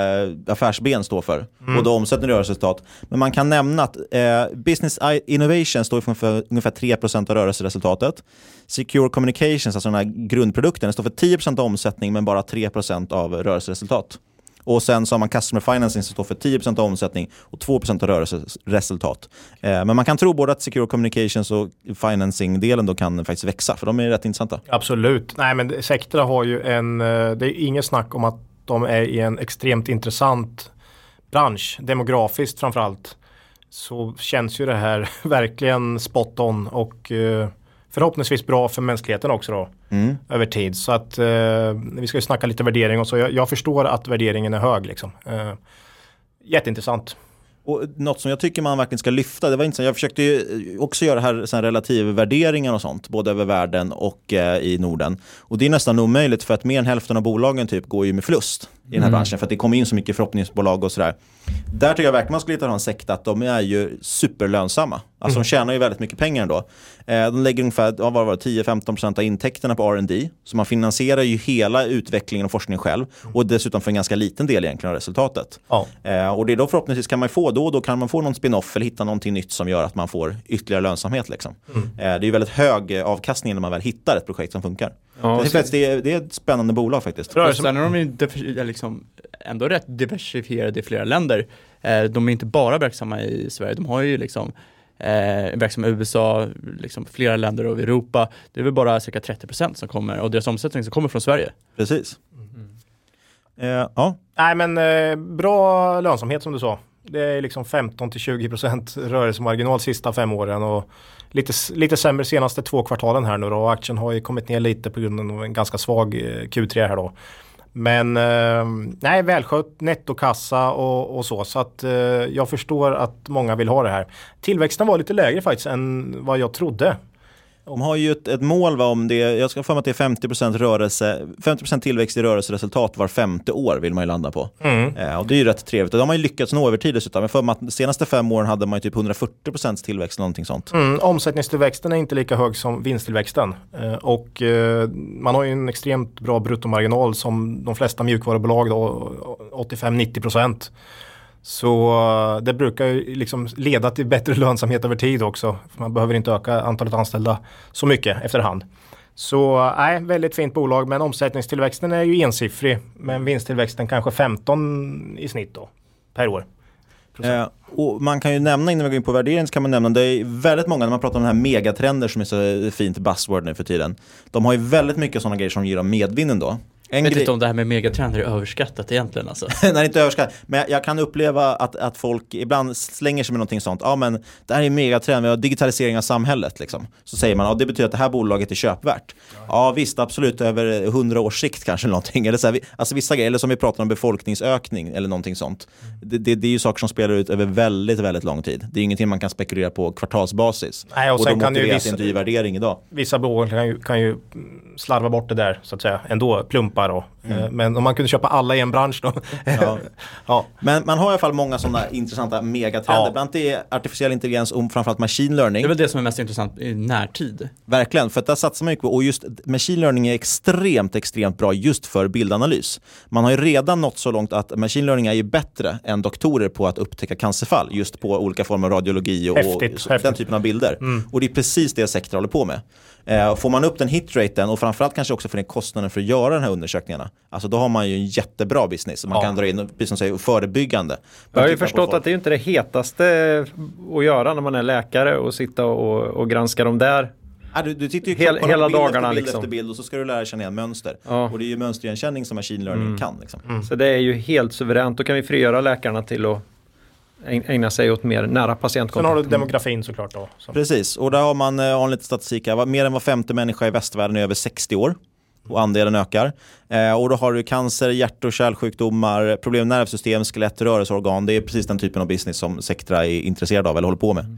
affärsben står för. Mm. Både omsättning och rörelseresultat. Men man kan nämna att eh, Business Innovation står för ungefär 3% av rörelseresultatet. Secure Communications, alltså den här grundprodukten, står för 10% av omsättning men bara 3% av rörelseresultat. Och sen så har man Customer Financing som står för 10% av omsättning och 2% av rörelseresultat. Eh, men man kan tro både att Secure Communications och Financing-delen då kan faktiskt växa, för de är rätt intressanta. Absolut. Nej, men Sectra har ju en, eh, det är inget snack om att de är i en extremt intressant bransch, demografiskt framförallt. Så känns ju det här verkligen spot on och eh, förhoppningsvis bra för mänskligheten också då. Mm. Över tid. Så att eh, vi ska ju snacka lite värdering och så. Jag, jag förstår att värderingen är hög liksom. Eh, jätteintressant. Och något som jag tycker man verkligen ska lyfta, det var intressant, jag försökte ju också göra här sån relativvärderingar och sånt, både över världen och eh, i Norden. Och det är nästan omöjligt för att mer än hälften av bolagen typ går ju med förlust i den här mm. branschen för att det kommer in så mycket förhoppningsbolag och sådär. Där tycker jag verkligen man skulle ta en sekt att de är ju superlönsamma. Alltså mm. de tjänar ju väldigt mycket pengar ändå. Eh, de lägger ungefär ja, 10-15% av intäkterna på R&D Så man finansierar ju hela utvecklingen och forskningen själv. Och dessutom för en ganska liten del egentligen av resultatet. Ja. Eh, och det är då förhoppningsvis kan man få, då och då kan man få någon spin-off eller hitta någonting nytt som gör att man får ytterligare lönsamhet. Liksom. Mm. Eh, det är ju väldigt hög avkastning när man väl hittar ett projekt som funkar. Ja, det, är, det, är, det är ett spännande bolag faktiskt. Och sen är de ju liksom ändå rätt diversifierade i flera länder. Eh, de är inte bara verksamma i Sverige, de har ju liksom eh, verksamma i USA, liksom flera länder och Europa. Det är väl bara cirka 30% som kommer, och deras omsättning som kommer från Sverige. Precis. Mm. Eh, ja. Nej men eh, bra lönsamhet som du sa. Det är liksom 15-20% rörelsemarginal sista fem åren och lite, lite sämre senaste två kvartalen här nu då. Aktien har ju kommit ner lite på grund av en ganska svag eh, Q3 här då. Men eh, nej, välskött nettokassa och, och så. Så att eh, jag förstår att många vill ha det här. Tillväxten var lite lägre faktiskt än vad jag trodde. De har ju ett, ett mål va, om det, jag ska få mig att det är 50% rörelse, 50% tillväxt i rörelseresultat var femte år vill man ju landa på. Mm. Eh, och det är ju rätt trevligt och de har ju lyckats nå över tid dessutom. För att de senaste fem åren hade man ju typ 140% tillväxt någonting sånt. Mm, omsättningstillväxten är inte lika hög som vinsttillväxten. Eh, och eh, man har ju en extremt bra bruttomarginal som de flesta mjukvarubolag då, 85-90%. Så eh, det brukar ju liksom leda till bättre lönsamhet över tid också. Man behöver inte öka antalet anställda så mycket efterhand. Så eh, nej, väldigt fint bolag men omsättningstillväxten är ju ensiffrig. Men vinsttillväxten kanske 15 i snitt då per år. Eh, och man kan ju nämna, innan vi går in på värdering, så kan man nämna, det är väldigt många, när man pratar om den här megatrender som är så fint buzzword nu för tiden. De har ju väldigt mycket sådana grejer som ger dem medvinden då. En vet inte om det här med megatrender är överskattat egentligen alltså. Nej, inte överskattat. Men jag, jag, kan uppleva att, att folk ibland slänger sig med någonting sånt. Ja, men det här är en megatrend, vi har digitalisering av samhället. Liksom. Så säger man, ja det betyder att det här bolaget är köpvärt. Ja, visst, absolut, över hundra års sikt kanske någonting. Eller så här, alltså vissa grejer, eller som vi pratar om befolkningsökning eller någonting sånt. Det, det, det, är ju saker som spelar ut över väldigt, väldigt lång tid. Det är ingenting man kan spekulera på kvartalsbasis. Nej, och, och sen kan ju vissa, en dyr värdering idag. Vissa bolag kan ju, kan ju slarva bort det där, så att säga, ändå, plumpa då. Mm. Eh, men om man kunde köpa alla i en bransch då. ja. ja. Men man har i alla fall många sådana intressanta megatrender. Ja. Bland annat är artificiell intelligens och framförallt machine learning. Det är väl det som är mest intressant i närtid. Verkligen, för att där satsar man mycket på. Och just machine learning är extremt, extremt bra just för bildanalys. Man har ju redan nått så långt att machine learning är ju bättre än doktorer på att upptäcka cancerfall. Just på olika former av radiologi och, häftigt, och häftigt. den typen av bilder. Mm. Och det är precis det Sectra håller på med. Eh, får man upp den hitraten och framförallt kanske också för den kostnaden för att göra de här undersökningarna. Alltså då har man ju en jättebra business. Man ja. kan dra in, precis som säger, förebyggande. Jag har ju förstått att det är inte det hetaste att göra när man är läkare och sitta och, och granska de där Ja, du, du tittar ju Hel, hela bild dagarna efter bild liksom. efter bild och så ska du lära känna igen mönster. Ja. Och det är ju mönsterigenkänning som machine learning mm. kan. Liksom. Mm. Så det är ju helt suveränt. Då kan vi frigöra läkarna till att ägna sig åt mer nära patientkontakt. Sen har du demografin såklart då. Så. Precis, och där har man eh, lite statistik. Mer än var femte människa i västvärlden är över 60 år och andelen ökar. Eh, och då har du cancer, hjärt och kärlsjukdomar, problem med nervsystem, skelett, rörelseorgan. Det är precis den typen av business som Sectra är intresserad av eller håller på med.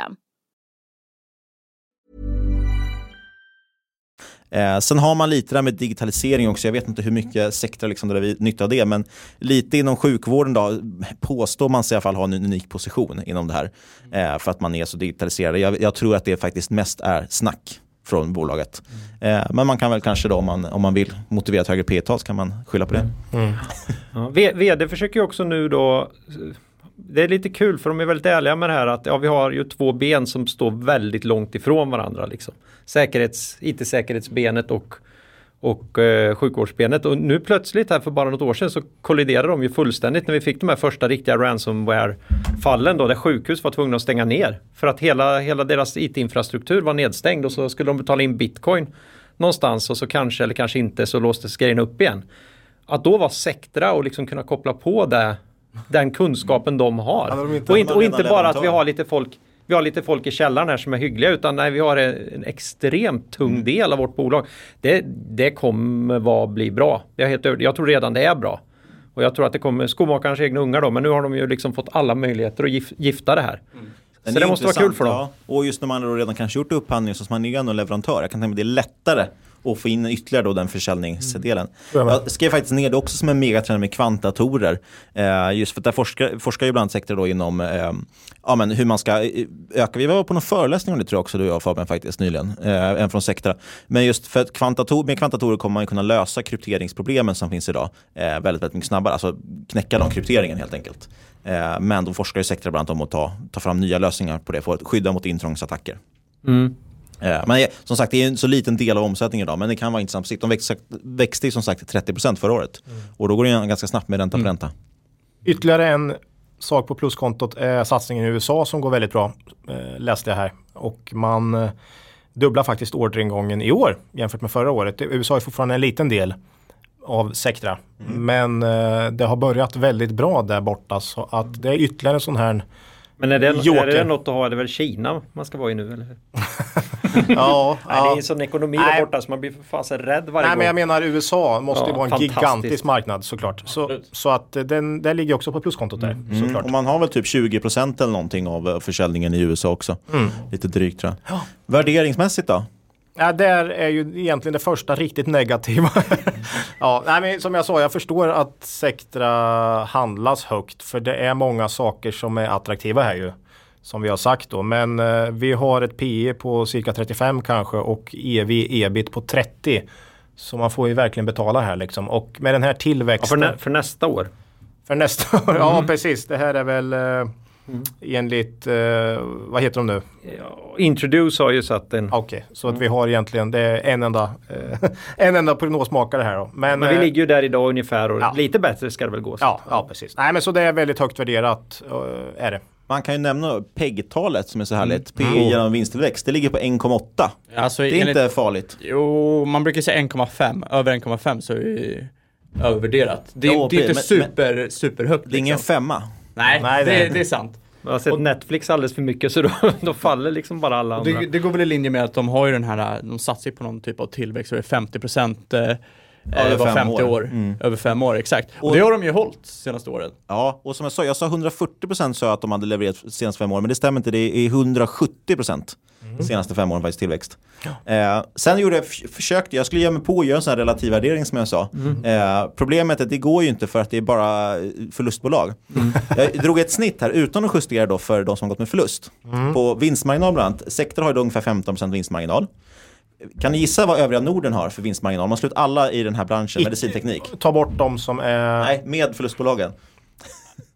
Eh, sen har man lite där med digitalisering också. Jag vet inte hur mycket sektor liksom där vi nyttjar det, men lite inom sjukvården då, påstår man sig i alla fall ha en unik position inom det här. Eh, för att man är så digitaliserad. Jag, jag, tror att det faktiskt mest är snack från bolaget. Eh, men man kan väl kanske då om man, om man vill motivera ett högre P-tal så kan man skylla på det. Mm. Ja, VD försöker ju också nu då det är lite kul för de är väldigt ärliga med det här att ja, vi har ju två ben som står väldigt långt ifrån varandra. Liksom. Säkerhets, IT-säkerhetsbenet och, och eh, sjukvårdsbenet. Och nu plötsligt här för bara något år sedan så kolliderade de ju fullständigt när vi fick de här första riktiga ransomware-fallen då där sjukhus var tvungna att stänga ner. För att hela, hela deras IT-infrastruktur var nedstängd och så skulle de betala in bitcoin någonstans och så kanske eller kanske inte så låstes grejen upp igen. Att då vara Sectra och liksom kunna koppla på det den kunskapen de har. Ja, de inte och, inte, och inte bara att vi har lite folk vi har lite folk i källaren här som är hyggliga utan nej, vi har en, extremt tung mm. del av vårt bolag. Det, det kommer vara bli bra. Jag, helt jag tror redan det är bra. Och jag tror att det kommer skomakarens egna ungar då men nu har de ju liksom fått alla möjligheter att gif, gifta det här. Mm. Så det, måste vara kul för dem. Ja. Och just när man redan kanske gjort upphandling så man är en leverantör. Jag kan tänka mig att det är lättare och få in ytterligare då den försäljningsdelen. Mm. Jag skrev faktiskt ner det också som en megatrend med kvantdatorer. Eh, just för att där forskar, forskar ju bland sektor då inom eh, ja, men hur man ska eh, öka. Vi var på någon föreläsning om det tror jag också du och jag Fabian faktiskt nyligen. Eh, en från Sectra. Men just för att kvantdator, med kvantdatorer kommer man kunna lösa krypteringsproblemen som finns idag eh, väldigt, väldigt mycket snabbare. Alltså knäcka de krypteringen helt enkelt. Eh, men då forskar ju Sectra bland annat om att ta, ta fram nya lösningar på det för att skydda mot intrångsattacker. Mm. Eh, men som sagt, det är en så liten del av omsättningen idag, men det kan vara intressant på sikt. De växte, växte som sagt 30% förra året mm. och då går det ganska snabbt med ränta på mm. ränta. Ytterligare en sak på pluskontot är satsningen i USA som går väldigt bra, eh, läste jag här. Och man, dubbla faktiskt orderingången i år jämfört med förra året. USA är fortfarande en liten del av Sectra. Mm. Men eh, det har börjat väldigt bra där borta så att det är ytterligare en sån här men är det, är det något att ha? Det är väl Kina man ska vara i nu eller? ja, Nej, det är en sån ekonomi Nej. där borta så man blir för fasen rädd varje Nej, gång. men jag menar USA måste ju vara en gigantisk marknad såklart. Så, så att eh, den, den ligger också på pluskontot där. Mm. Såklart. Och man har väl typ 20% eller någonting av eh, försäljningen i USA också. Mm. Lite drygt tror jag. Ja. Värderingsmässigt då? Ja, där är ju egentligen det första riktigt negativa. ja, nej, men som jag sa, jag förstår att Sectra handlas högt för det är många saker som är attraktiva här ju. Som vi har sagt då, men eh, vi har ett PE på cirka 35 kanske och EV ebit på 30. Så man får ju verkligen betala här liksom. Och med den här tillväxten. Ja, för, nä för nästa år? För nästa år, mm. ja precis. Det här är väl eh, Mm. Enligt, eh, vad heter de nu? Introduce har ju satt en... Okej, okay, så mm. att vi har egentligen, det är en enda, eh, en enda prognosmakare här då. Men, men vi eh, ligger ju där idag ungefär och ja. lite bättre ska det väl gå. Ja, ja, precis. Nej men så det är väldigt högt värderat, uh, är det. Man kan ju nämna PEG-talet som är så härligt. Mm. P genom vinsttillväxt, det ligger på 1,8. Alltså, det är enligt, inte farligt. Jo, man brukar säga 1,5. Över 1,5 så är det övervärderat. Det, jo, det är inte men, super, men, superhögt. Det är ingen liksom. femma. Nej, Nej det, det, är sant. Jag har sett och, Netflix alldeles för mycket så då, då faller liksom bara alla andra. Det, det, går väl i linje med att de har ju den här, de satsar på någon typ av tillväxt, så det är 50 procent eh, över var femte år. år. Mm. Över fem år, exakt. Och, och, det har de ju hållit senaste åren. Ja, och som jag sa, jag sa 140 procent sa att de hade levererat senaste fem åren, men det stämmer inte. Det är 170 procent mm. senaste fem åren faktiskt tillväxt. Ja. Eh, sen gjorde jag, försökte, jag skulle ge mig på att göra en sån här relativ värdering som jag sa. Mm. Eh, problemet är att det går ju inte för att det är bara förlustbolag. Mm. Jag drog ett snitt här utan att justera då för de som har gått med förlust. Mm. På vinstmarginal bland annat, Sektor har ju ungefär 15% vinstmarginal. Kan ni gissa vad övriga Norden har för vinstmarginal? Man ut alla i den här branschen, medicinteknik. Ta bort de som är... Nej, med förlustbolagen.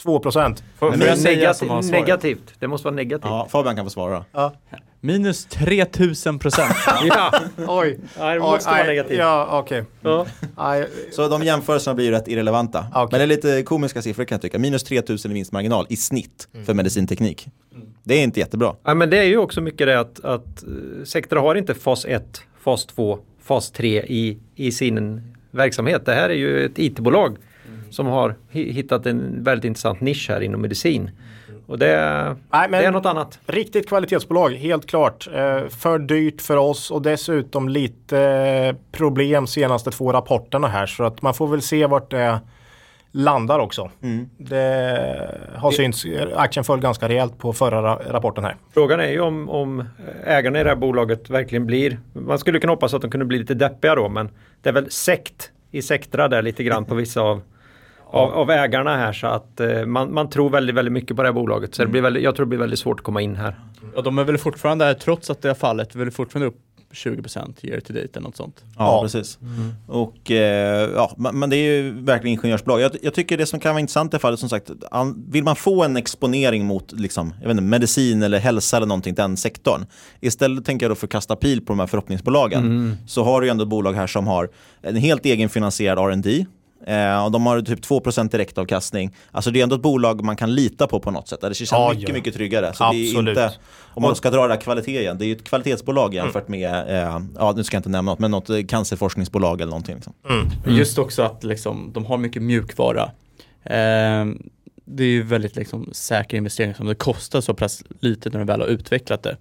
2 procent. Negativ, negativt. Det måste vara negativt. Ja, Fabian kan få svara. Ja. Minus 3000 procent. ja, oj. Ja, det måste oj, vara negativt. Ja, okej. Okay. Ja. Så de jämförelserna blir ju rätt irrelevanta. Okay. Men det är lite komiska siffror kan jag tycka. Minus 3000 i vinstmarginal i snitt mm. för medicinteknik. Mm. Det är inte jättebra. Ja, men det är ju också mycket det att, att eh, sektor har inte fas 1, fas 2, fas 3 i, i sin verksamhet. Det här är ju ett IT-bolag mm. som har hittat en väldigt intressant nisch här inom medicin. Och det, Nej, det är något annat. Riktigt kvalitetsbolag, helt klart. Eh, för dyrt för oss och dessutom lite problem senaste två rapporterna här. Så att man får väl se vart det landar också. Mm. Det har synts, aktien föll ganska rejält på förra rapporten här. Frågan är ju om, om ägarna i det här bolaget verkligen blir, man skulle kunna hoppas att de kunde bli lite deppiga då men det är väl sekt i sektra där lite grann på vissa av av, av, ägarna här så att eh, man, man tror väldigt, väldigt mycket på det här bolaget. Så det blir väldigt, jag tror det blir väldigt svårt att komma in här. Och de är väl fortfarande, trots att det har fallit, väl fortfarande upp 20% year to date eller något sånt. Ja, ja. precis. Mm. Och eh, ja, men det är ju verkligen ingenjörsbolag. Jag, jag, tycker det som kan vara intressant i fallet, som sagt, vill man få en exponering mot liksom, jag vet inte, medicin eller hälsa eller någonting, den sektorn. Istället tänker jag då för att kasta pil på de här förhoppningsbolagen, mm. så har du ju ändå bolag här som har en helt egenfinansierad R&D Eh, och de har typ 2% direktavkastning. Alltså det är ändå ett bolag man kan lita på på något sätt. Det känns ja, mycket, ja. mycket tryggare. Så Absolut. Det är inte, om man ska dra det här kvalitet igen, det är ju ett kvalitetsbolag jämfört med, eh, ja nu ska jag inte nämna något, men något cancerforskningsbolag eller någonting. Liksom. Mm. Mm. Just också att liksom, de har mycket mjukvara. Eh, det är ju väldigt liksom, säker investering som det kostar så pass lite när de väl har utvecklat det.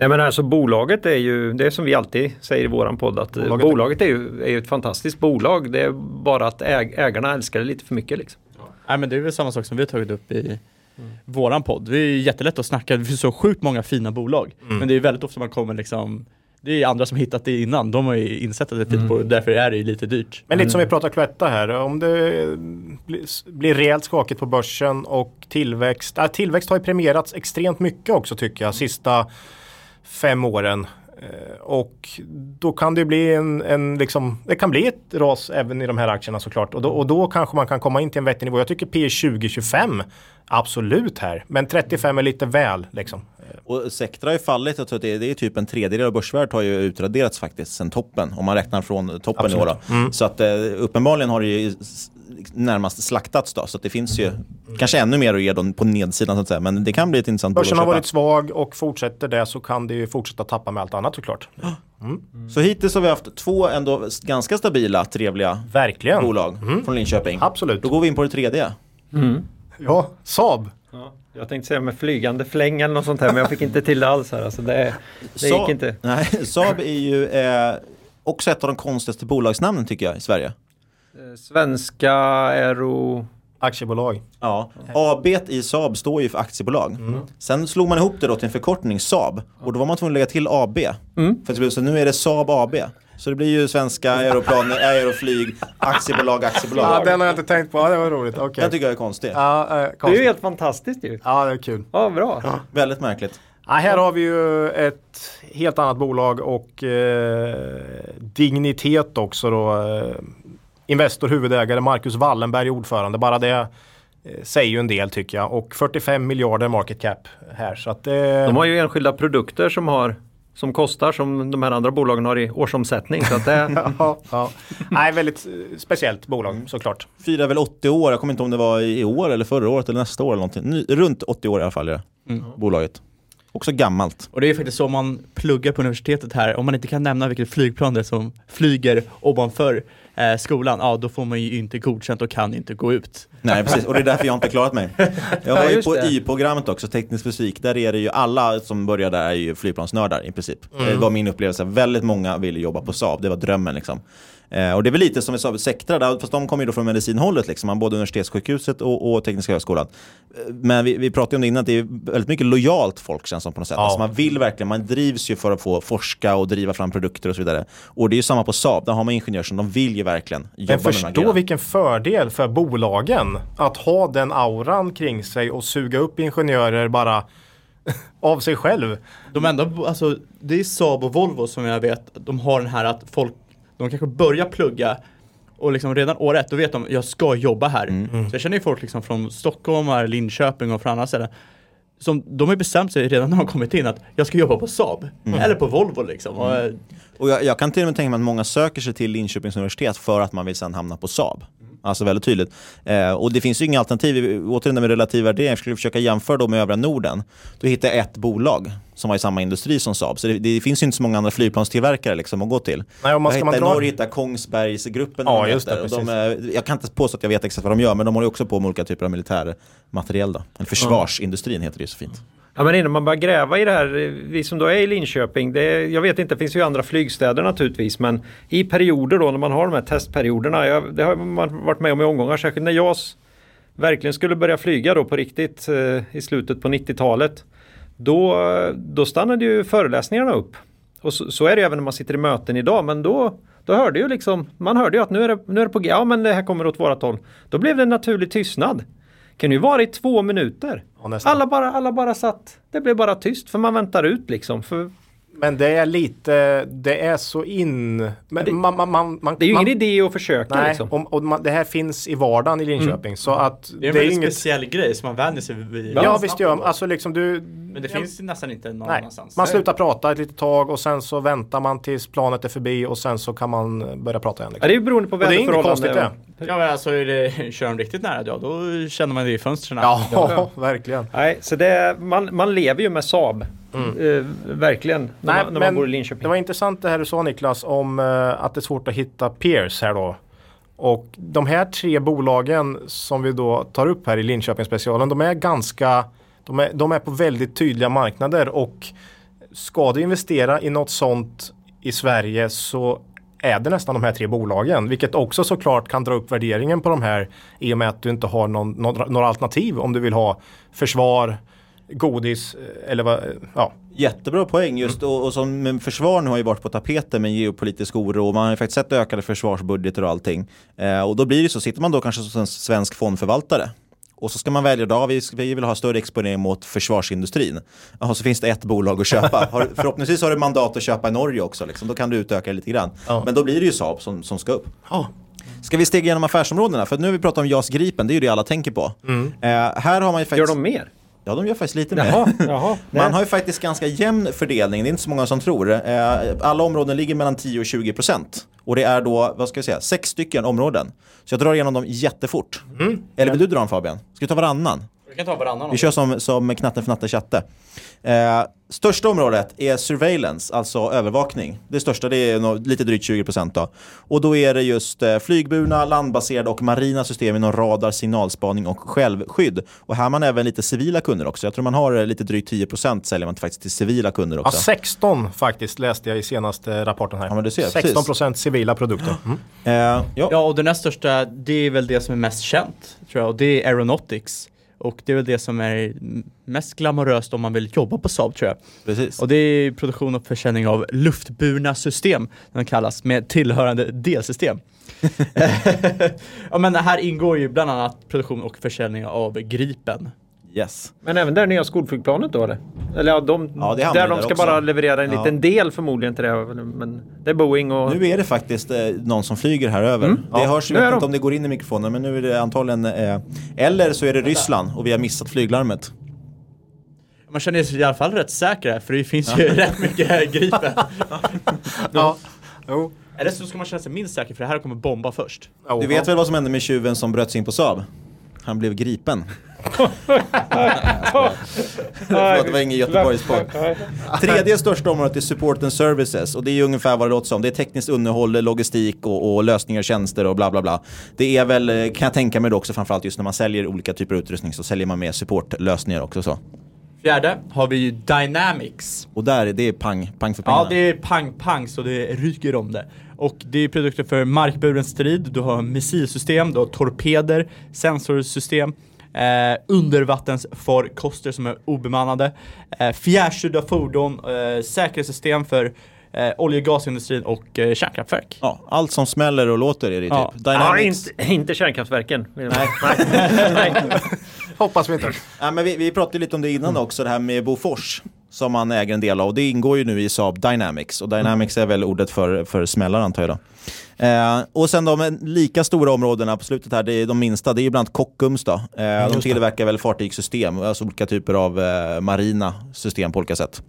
Nej men alltså bolaget är ju, det är som vi alltid säger i våran podd, att bolaget, bolaget är, ju, är ju ett fantastiskt bolag. Det är bara att äg, ägarna älskar det lite för mycket. Liksom. Ja. Nej men det är väl samma sak som vi har tagit upp i mm. våran podd. Det är jättelätt att snacka, det finns så sjukt många fina bolag. Mm. Men det är väldigt ofta man kommer liksom det är andra som hittat det innan. De har ju insett att det är fint mm. därför är det lite dyrt. Men lite som vi pratar Cloetta här. Om det blir rejält skakigt på börsen och tillväxt. Äh, tillväxt har ju premierats extremt mycket också tycker jag. Sista fem åren. Eh, och då kan det bli en, en liksom, det kan bli ett ras även i de här aktierna såklart. Och då, och då kanske man kan komma in till en vettig nivå. Jag tycker P 2025 absolut här. Men 35 är lite väl liksom. Och Sectra har ju fallit, jag tror att det är, det är typ en tredjedel av börsvärdet har ju utraderats faktiskt sen toppen. Om man räknar från toppen Absolut. i år. Mm. Så att eh, uppenbarligen har det ju närmast slaktats då. Så att det finns ju kanske ännu mer att ge dem på nedsidan så att säga. Men det kan bli ett intressant bolag Börsen har varit svag och fortsätter det så kan det ju fortsätta tappa med allt annat såklart. Mm. Så hittills har vi haft två ändå ganska stabila, trevliga Verkligen. bolag från Linköping. Absolut. Då går vi in på det tredje. Ja, Saab. Jag tänkte säga med flygande fläng eller något sånt här men jag fick inte till det alls här. Alltså det det gick Saab- inte. Nej, Saab är ju eh, också ett av de konstigaste bolagsnamnen tycker jag i Sverige. Eh, Svenska Aero... Aktiebolag. Ja, AB i Saab står ju för aktiebolag. Sen slog man ihop det då till en förkortning Saab och då var man tvungen att lägga till AB. För att, så nu är det Saab AB. Så det blir ju svenska aeroplan, aeroflyg, aktiebolag, aktiebolag. Ja, den har jag inte tänkt på. Ja, det var roligt. Okej. Den tycker jag är konstig. Ja, eh, Det är ju konstigt. helt fantastiskt ju. Ja, det är kul. Ja, bra. Väldigt märkligt. Ja, här har vi ju ett helt annat bolag och eh, dignitet också då. Eh, Investor, huvudägare, Marcus Wallenberg ordförande. Bara det eh, säger ju en del tycker jag. Och 45 miljarder market cap här. Så att det... De har ju enskilda produkter som har som kostar som de här andra bolagen har i årsomsättning. Så att det, ja, ja. Nej, väldigt eh, speciellt bolag såklart. Firar väl 80 år, jag kommer inte om det var i år eller förra året eller nästa år eller någonting. Runt 80 år i alla fall är det. Bolaget. Också gammalt. Och det är faktiskt så man pluggar på universitetet här, om man inte kan nämna vilket flygplan det är som flyger ovanför eh, skolan, ja då får man ju inte godkänt och kan inte gå ut. Nej precis, och det är därför jag inte klarat mig. Jag Ja, var ju på. Y-programmet också, teknisk fysik. Där är det ju alla som börjar där är ju flygplansnördar i princip. Mm. Det var min upplevelse. Väldigt många ville jobba på Saab, det var drömmen liksom. Eh, och det är väl lite som vi sa, Sectra, där, fast de kommer ju då från medicinhållet liksom, man både universitetssjukhuset och, och Tekniska högskolan. Eh, Men vi, vi pratade om det innan, att det är väldigt mycket lojalt folk känns som på något sätt. Ja. Alltså man vill verkligen, man drivs ju för att få forska och driva fram produkter och så vidare. Och det är ju samma på Saab, där har man ingenjörer som de vill ju verkligen jobba Men med förstå vilken fördel för bolagen att ha den auran kring sig och suga upp ingenjörer bara av sig själv. De enda, alltså det är Saab och Volvo som jag vet, de har den här att folk, de kanske börjar plugga och liksom redan år ett, då vet de, jag ska jobba här. Mm. Så jag känner ju folk liksom från Stockholm, här, Linköping och från andra ställen. Som, de har bestämt sig redan när de kommit in att jag ska jobba på Saab. Mm. Eller på Volvo liksom. Och, eh, Och jag, jag kan till och med tänka mig att många söker sig till Linköpings universitet för att man vill sen hamna på Saab. Alltså väldigt tydligt. Eh, och det finns ju inga alternativ, återigen med relativ värdering, jag skulle försöka jämföra då med övriga Norden. Då hittar jag ett bolag som var i samma industri som Saab. Så det, det finns ju inte så många andra flygplanstillverkare liksom att gå till. Nej, om man jag ska man dra- Norge hittar jag Kongsbergsgruppen. Ja, just de det. Och de, precis. är- jag kan inte påstå att jag vet exakt vad de gör, men de håller också på med olika typer av militärmateriel. Då. Eller försvarsindustrin heter det ju så fint. Ja men innan man börjar gräva i det här, vi som då är i Linköping, det, jag vet inte, det finns ju andra flygstäder naturligtvis men i perioder då när man har de här testperioderna, jag, det har man varit med om i omgångar, särskilt när JAS verkligen skulle börja flyga då på riktigt eh, i slutet på 90-talet. Då, då stannade ju föreläsningarna upp. Och så, så är det även när man sitter i möten idag men då, då hörde ju liksom, man hörde ju att nu är det, nu är det på ja men det här kommer åt vårat håll. Då blev det en naturlig tystnad. Kan ju vara i två minuter. alla, bara, alla bara satt, det blev bara tyst för man väntar ut liksom. För Men det är lite, det är så in... Men man, man, man, man, det är ju man, ingen idé att försöka Nej, liksom. och, och man, det här finns i vardagen i Linköping. Så att det är en det är väldigt inget... speciell grej som man vänjer sig vid. Ja, visst gör man. Alltså liksom du... Men det finns ju nästan inte någon Nej, annanstans. man slutar prata ett litet tag och sen så väntar man tills planet är förbi och sen så kan man börja prata igen. Liksom. Ja, det är ju beroende på Och det är inget väderförhållanden. konstigt det. Ja men alltså det, kör de riktigt nära ja då känner man det i fönstren. Ja, verkligen. Nej, så det, man, man lever ju med Saab. Eh, verkligen. När, Nej, man, när man bor i Linköping. Det var intressant det här du sa Niklas om eh, att det är svårt att hitta peers här då. Och de här tre bolagen som vi då tar upp här i Linköping specialen, de är ganska, de är, de är på väldigt tydliga marknader och ska du investera i något sånt i Sverige så är det nästan de här tre bolagen. Vilket också såklart kan dra upp värderingen på de här i och med att du inte har någon, några, några alternativ om du vill ha försvar, godis eh, eller vad, ja. Jättebra poäng just och, och som försvar nu har ju varit på tapeten med geopolitisk oro och man har ju faktiskt sett ökade försvarsbudgetar och allting. Eh, och då blir det så, sitter man då kanske som en svensk fondförvaltare och så ska man välja då, vi, vi vill ha större exponering mot försvarsindustrin. Och så finns det ett bolag att köpa. Har, förhoppningsvis har du mandat att köpa i Norge också, liksom. då kan du utöka lite grann. Men då blir det ju Saab som, som ska upp. Ska vi stega igenom affärsområdena? För nu har vi pratat om JAS Gripen, det är ju det alla tänker på. Eh, här har man ju faktiskt... Gör de mer? Ja, de gör faktiskt lite Jaha, mer. jaha. Man har ju faktiskt ganska jämn fördelning, det är inte så många som tror. Eh, Alla områden ligger mellan 10 och 20 procent. Och det är då, vad ska jag säga, sex stycken områden. Så jag drar igenom dem jättefort. Eller vill du dra dem Fabian? Ska vi ta varannan? Vi kan ta varannan. Vi kör som, som knatte för natte chatte. Eh, största området är surveillance, alltså övervakning. Det största det är nog lite drygt 20% då. Och då är det just eh, flygburna, landbaserade och marina system inom radar, signalspaning och självskydd. Och här har man även lite civila kunder också. Jag tror man har eh, lite drygt 10% säljer man faktiskt till civila kunder Ja, också. 16 faktiskt läste jag i senaste rapporten här. Ja, men du ser, 16 procent civila produkter. Mm. Eh, ja. Ja, och det näst största, det är väl det som är mest känt, tror jag, och det är Aeronautics. Och det är väl det som är mest glamoröst om man vill jobba på Saab tror jag. Precis. Och det är produktion och försäljning av luftburna system, den kallas, med tillhörande delsystem. ja men här ingår ju bland annat produktion och försäljning av Gripen. Yes. Men även det nya skolflygplanet då eller? Eller ja, de, Ja, där de ska också. bara leverera en Ja. liten del förmodligen till det. Men det är Boeing och... Nu är det faktiskt eh, någon som flyger här över. Mm. Det Ja, hörs, de. inte om det går in i mikrofonen, men nu är det antagligen... Eh, eller så är det Ryssland och vi har missat flyglarmet. Man känner sig i alla fall rätt säker för det finns ju Ja. rätt mycket Gripen. ja. Jo. Eller så ska man känna sig minst säker, för det här kommer bomba först. Du vet väl vad som hände med tjuven som bröt sig in på Saab? Han blev gripen. Förlåt, det var ingen Göteborgspodd. Tredje största området är support and services och det är ju ungefär vad det låter som. Det är tekniskt underhåll, logistik och, och lösningar, tjänster och bla bla bla. Det är väl, eh, kan jag tänka mig då också framförallt just när man säljer olika typer av utrustning så säljer man med supportlösningar också så. Fjärde har vi ju Dynamics. Och där, det är pang, pang för pengarna. Ja, det är pang-pang så det ryker om det. Och det är produkter för markburen strid, du har missilsystem, du har torpeder, sensorsystem, eh, undervattensfarkoster som är obemannade, eh, fjärrstyrda fordon, eh, säkerhetssystem för eh, olje och gasindustrin och eh, kärnkraftverk. Ja, allt som smäller och låter är det Ja. typ. Ja, inte, inte kärnkraftverken. Nej. Nej. Hoppas vi inte. Ja, men vi, vi pratade lite om det innan också, det här med Bofors som man äger en del av. Och det ingår ju nu i Saab Dynamics. Och Dynamics är väl ordet för, för smällar antar jag då. Eh, och sen de lika stora områdena på slutet här, det är de minsta, det är ju bland annat Kockums då. Eh, de just det. tillverkar väl fartygssystem, alltså olika typer av eh, marina system på olika sätt.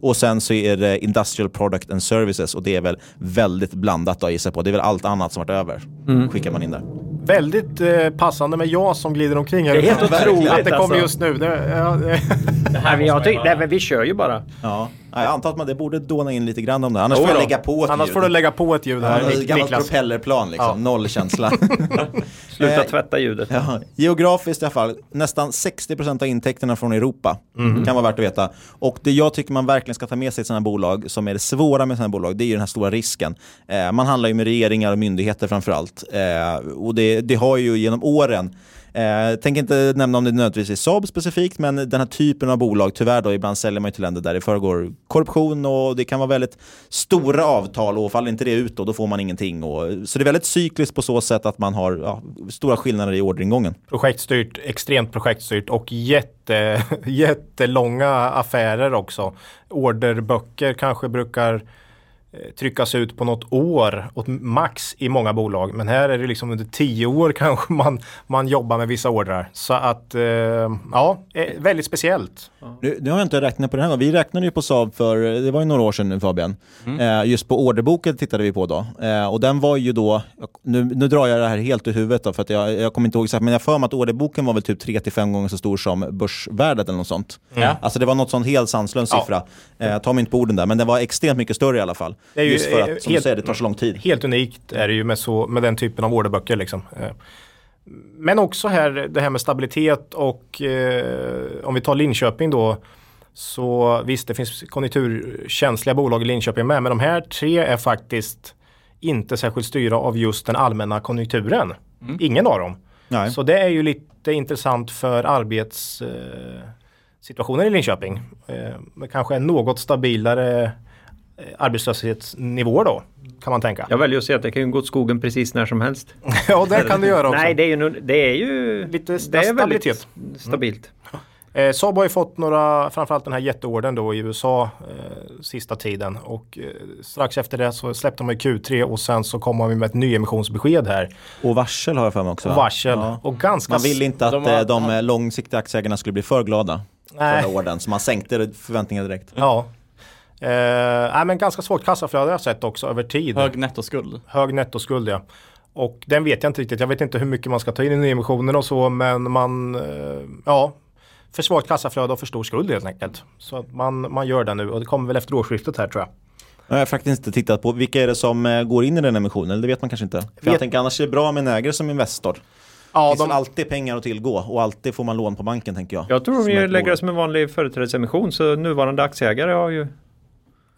Och sen så är det Industrial Product and Services och det är väl väldigt blandat gissar jag på. Det är väl allt annat som varit över. Mm. Skickar man in där. Väldigt eh, passande med jag som glider omkring här. Det är helt otroligt, Att det kommer alltså. just nu. Det, ja, det. Nej, men jag tycker, nej, men vi kör ju bara. Ja, Ja, jag antar att man det borde dåna in lite grann om det. Annars får jag då. lägga på ett Annars ljud. får du lägga på ett ljud här. Ja, gammalt propellerplan liksom, noll känsla. Sluta Eh, tvätta ljudet. Ja, geografiskt i alla fall, nästan 60% av intäkterna från Europa. Mhm. Kan vara värt att veta. Och det jag tycker man verkligen ska ta med sig till sådana bolag, som är det svåra med sådana bolag, det är ju den här stora risken. Eh, man handlar ju med regeringar och myndigheter framförallt. Eh, och det, det har ju genom åren Eh, tänker inte nämna om det nödvändigtvis är Saab specifikt, men den här typen av bolag, tyvärr då, ibland säljer man ju till länder där det föregår korruption och det kan vara väldigt stora avtal och faller inte det ut då, då får man ingenting. Och, så det är väldigt cykliskt på så sätt att man har ja, stora skillnader i orderingången. Projektstyrt, extremt projektstyrt och jätte, jättelånga affärer också. Orderböcker kanske brukar tryckas ut på något år, åt max i många bolag. Men här är det liksom under tio år kanske man, man jobbar med vissa ordrar. Så att, eh, ja, eh, väldigt speciellt. Nu, nu har jag inte räknat på det här. Vi räknade ju på Saab för, det var ju några år sedan nu Fabian. Eh, just på orderboken tittade vi på då. Eh, och den var ju då, nu, nu drar jag det här helt ur huvudet då, för att jag, jag kommer inte ihåg exakt, men jag för mig att orderboken var väl typ 3-5 gånger så stor som börsvärdet eller något sånt. Ja. Alltså det var något sånt helt sanslös Ja. siffra. Eh, ta mig inte på orden där, men den var extremt mycket större i alla fall. Det är ju just för att, som du säger, det tar så lång tid. Helt unikt är det ju med, så, med den typen av orderböcker. Liksom. Eh, Men också här det här med stabilitet och eh, om vi tar Linköping då. Så visst, det finns konjunkturkänsliga bolag i Linköping med. Men de här tre är faktiskt inte särskilt styra av just den allmänna konjunkturen. Ingen av dem. Nej. Så det är ju lite intressant för arbetssituationen eh, situationen i Linköping. Eh, kanske en något stabilare eh, arbetslöshetsnivå då, kan man tänka. Jag väljer att säga att det kan ju gå åt skogen precis när som helst. ja, det kan det göra också. Nej, det är ju, det är ju Lite det är stabilitet. väldigt stabilt. Eh, Saab har ju fått några, framförallt den här jätteorden då i USA eh, sista tiden och eh, strax efter det så släppte de i Q3 och sen så kommer vi med ett nyemissionsbesked här. Och varsel har jag för mig också. Och va? varsel. Och ganska Man ville inte att de de, har- de långsiktiga aktieägarna skulle bli för glada Nej. förra orden, så man sänkte förväntningarna direkt. Ja. Eh, nej, men ganska svårt kassaflöde har jag sett också över tid. Hög nettoskuld. Hög nettoskuld ja. Och den vet jag inte riktigt. Jag vet inte hur mycket man ska ta in i nyemissionen och så men man, eh, ja, för svårt kassaflöde och för stor skuld helt enkelt. Så att man, man gör det nu och det kommer väl efter årsskiftet här tror jag. Jag har faktiskt inte tittat på vilka är det som eh, går in i den emissionen, det vet man kanske inte. För jag tänker annars är det bra med en ägare som Investor. Ja, det finns de- alltid pengar att tillgå och alltid får man lån på banken tänker jag. Jag tror de lägger det som en vanlig företrädesemission så nuvarande aktieägare har ju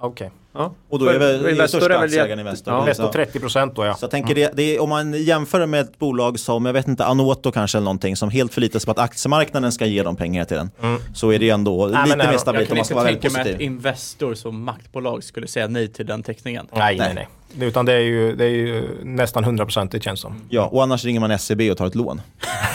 Okej. Ja. Och då är väl Investor största aktieägaren Investor. Ja. Investor 30% då ja. Så jag tänker det, det är, om man jämför med ett bolag som, jag vet inte, Anoto kanske eller någonting som helt förlitar sig på att aktiemarknaden ska ge dem pengar till den. Mm. Så är det ändå Nej, men lite nej, mer jag stabilt Jag om kan man ska inte vara väldigt tänka mig att positiv. Investor som maktbolag skulle säga nej till den teckningen. Nej, nej, nej. Utan det är ju, det är ju nästan 100% det känns som. Ja, och annars ringer man SEB och tar ett lån.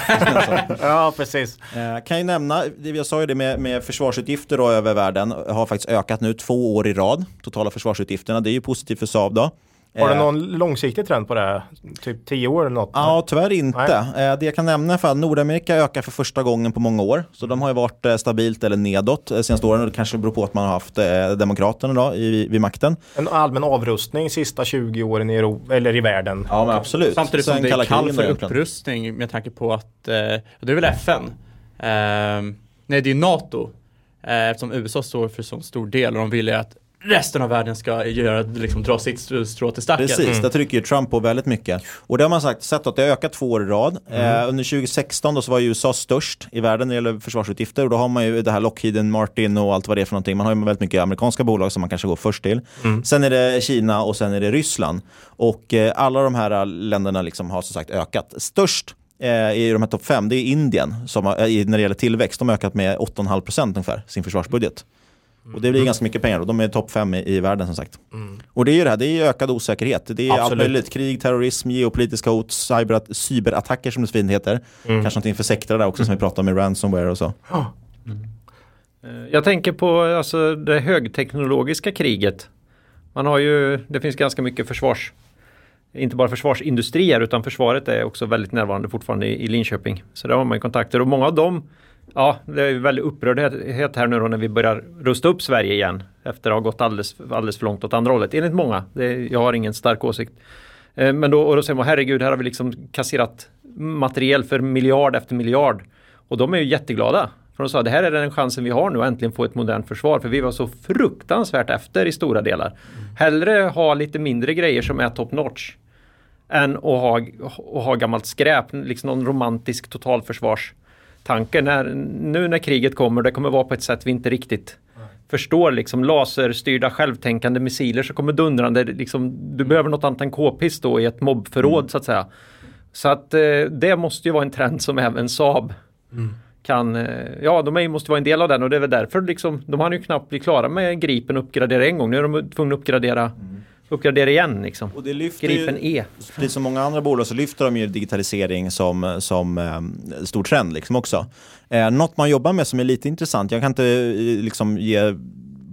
ja, precis. Eh, kan ju nämna, jag sa ju det med, med försvarsutgifter då över världen, har faktiskt ökat nu två år i rad, totala försvarsutgifterna. Det är ju positivt för Saab då. Har du Eh, någon långsiktig trend på det? här? Typ 10 år eller något? Ja, tyvärr inte. Nej. Eh, Det jag kan nämna för att Nordamerika ökar för första gången på många år. Så de har ju varit eh, stabilt eller nedåt eh, senaste åren och det kanske beror på att man har haft Demokraterna då i, vid makten. En allmän avrustning sista 20 åren i, Europa, eller i världen. Ja, men absolut. Samtidigt som Sen det är kall för upprustning med tanke på att, eh, det är väl FN? Eh, nej, det är NATO. Eh, eftersom USA står för så stor del och de vill ju att resten av världen ska göra, liksom, dra sitt strå till stacken. Precis, där trycker ju Trump på väldigt mycket. Och det har man sagt, sett att det har ökat två år i rad. Eh, under 2016 då så var ju USA störst i världen när det gäller försvarsutgifter och då har man ju det här Lockheed Martin och allt vad det är för någonting. Man har ju väldigt mycket amerikanska bolag som man kanske går först till. Sen är det Kina och sen är det Ryssland. Och eh, alla de här länderna liksom har som sagt ökat. Störst eh, i de här topp fem, det är Indien som har, eh, när det gäller tillväxt. De har ökat med 8,5% ungefär, sin försvarsbudget. Och det blir ganska mycket pengar och de är topp fem i, i världen som sagt. Och det är ju det här, det är ökad osäkerhet. Det är allt Absolut. möjligt. Krig, terrorism, geopolitiska hot, cyber, cyberattacker som det så fint heter. Kanske någonting för sektorer där också som vi pratar om med ransomware och så. Eh, Jag tänker på alltså, det högteknologiska kriget. Man har ju, det finns ganska mycket försvars, inte bara försvarsindustrier utan försvaret är också väldigt närvarande fortfarande i, i Linköping. Så där har man ju kontakter och många av dem, ja det är väldigt upprördhet här nu då när vi börjar rusta upp Sverige igen. Efter att ha gått alldeles, alldeles för långt åt andra hållet, enligt många. Det, jag har ingen stark åsikt. Eh, Men då, och då säger man, herregud, här har vi liksom kasserat materiel för miljard efter miljard. Och de är ju jätteglada. För de sa, det här är den chansen vi har nu att äntligen få ett modernt försvar. För vi var så fruktansvärt efter i stora delar. Hellre ha lite mindre grejer som är top notch. Än att ha, att ha gammalt skräp, liksom någon romantisk totalförsvarstanke. När, nu när kriget kommer, det kommer vara på ett sätt vi inte riktigt förstår liksom laserstyrda självtänkande missiler så kommer dundrande liksom, du behöver något annat än k-pist då i ett mobbförråd så att säga. Så att eh, det måste ju vara en trend som även Saab kan, eh, ja de är, måste vara en del av den och det är väl därför liksom, de hann ju knappt bli klara med Gripen uppgradera en gång, nu är de tvungna att uppgradera, uppgradera igen liksom. Och det lyfter Gripen ju, E. Precis som många andra bolag så lyfter de ju digitalisering som, som eh, stor trend liksom också. Eh, något man jobbar med som är lite intressant, jag kan inte eh, liksom ge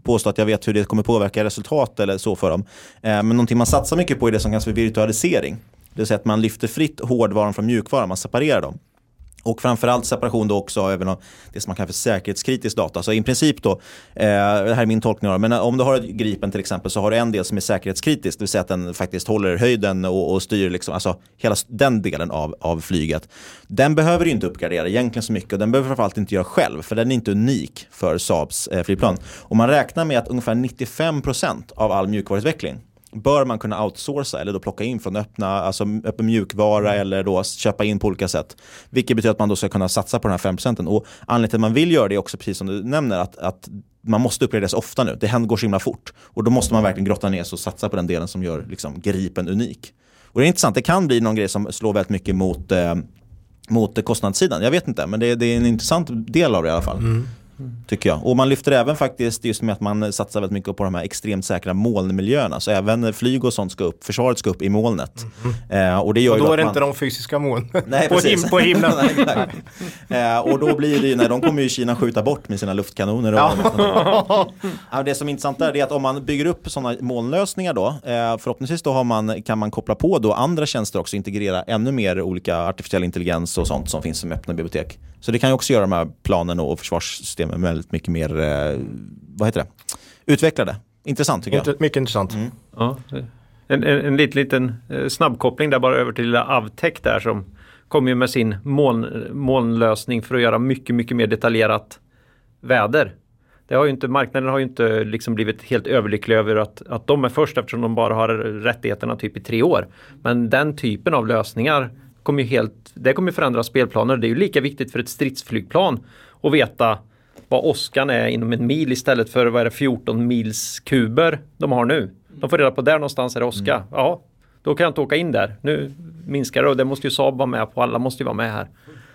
påstå att jag vet hur det kommer påverka resultat eller så för dem. Eh, men någonting man satsar mycket på är det som kallas för virtualisering. Det vill säga att man lyfter fritt hårdvaran från mjukvaran, man separerar dem. Och framförallt separation då också även av det som man kallar för säkerhetskritisk data. Så i princip då, eh, det här är min tolkning av det, men om du har ett Gripen till exempel så har du en del som är säkerhetskritisk, det vill säga att den faktiskt håller höjden och, och styr liksom, alltså hela den delen av, av flyget. Den behöver du inte uppgradera egentligen så mycket och den behöver framförallt inte göra själv för den är inte unik för Saabs eh, flygplan. Och man räknar med att ungefär 95% av all mjukvaruutveckling bör man kunna outsourca eller då plocka in från öppna, alltså öppen mjukvara eller då köpa in på olika sätt. Vilket betyder att man då ska kunna satsa på den här 5%. Och anledningen till att man vill göra det är också precis som du nämner att, att man måste uppgraderas ofta nu. Det händer går så himla fort. Och då måste man verkligen grotta ner sig och satsa på den delen som gör liksom, Gripen unik. Och det är intressant, det kan bli någon grej som slår väldigt mycket mot, eh, mot kostnadssidan. Jag vet inte, men det, det är en intressant del av det i alla fall. Tycker jag. Och man lyfter även faktiskt just med att man satsar väldigt mycket på de här extremt säkra molnmiljöerna. Så även flyg och sånt ska upp, försvaret ska upp i molnet. Eh, och det gör Och då är det man... inte de fysiska moln Nej, på, him på himlen. Eh, och då blir det ju, nej, de kommer ju Kina skjuta bort med sina luftkanoner. Och Ja. det som är intressant där är att om man bygger upp sådana molnlösningar då, eh, förhoppningsvis då har man, kan man koppla på då andra tjänster också, integrera ännu mer olika artificiell intelligens och sånt som finns som öppna bibliotek. Så det kan ju också göra de här planen och försvarssystemen väldigt mycket mer, eh, vad heter det, utvecklade Intressant tycker jag. Mycket intressant. Mm. Ja. En, en, en liten, liten eh, snabbkoppling där bara över till lilla Avtech där som kommer ju med sin moln, molnlösning för att göra mycket, mycket mer detaljerat väder. Det har ju inte, marknaden har ju inte liksom blivit helt överlycklig över att, att de är först eftersom de bara har rättigheterna typ i tre år. Men den typen av lösningar kommer ju helt, det kommer förändra spelplaner. Det är ju lika viktigt för ett stridsflygplan att veta vad åskan är inom en mil istället för vad är det 14 mils kuber de har nu. De får reda på där någonstans är det åska. Mm. Ja, då kan jag inte åka in där. Nu minskar det och det måste ju Saab vara med på. Alla måste ju vara med här.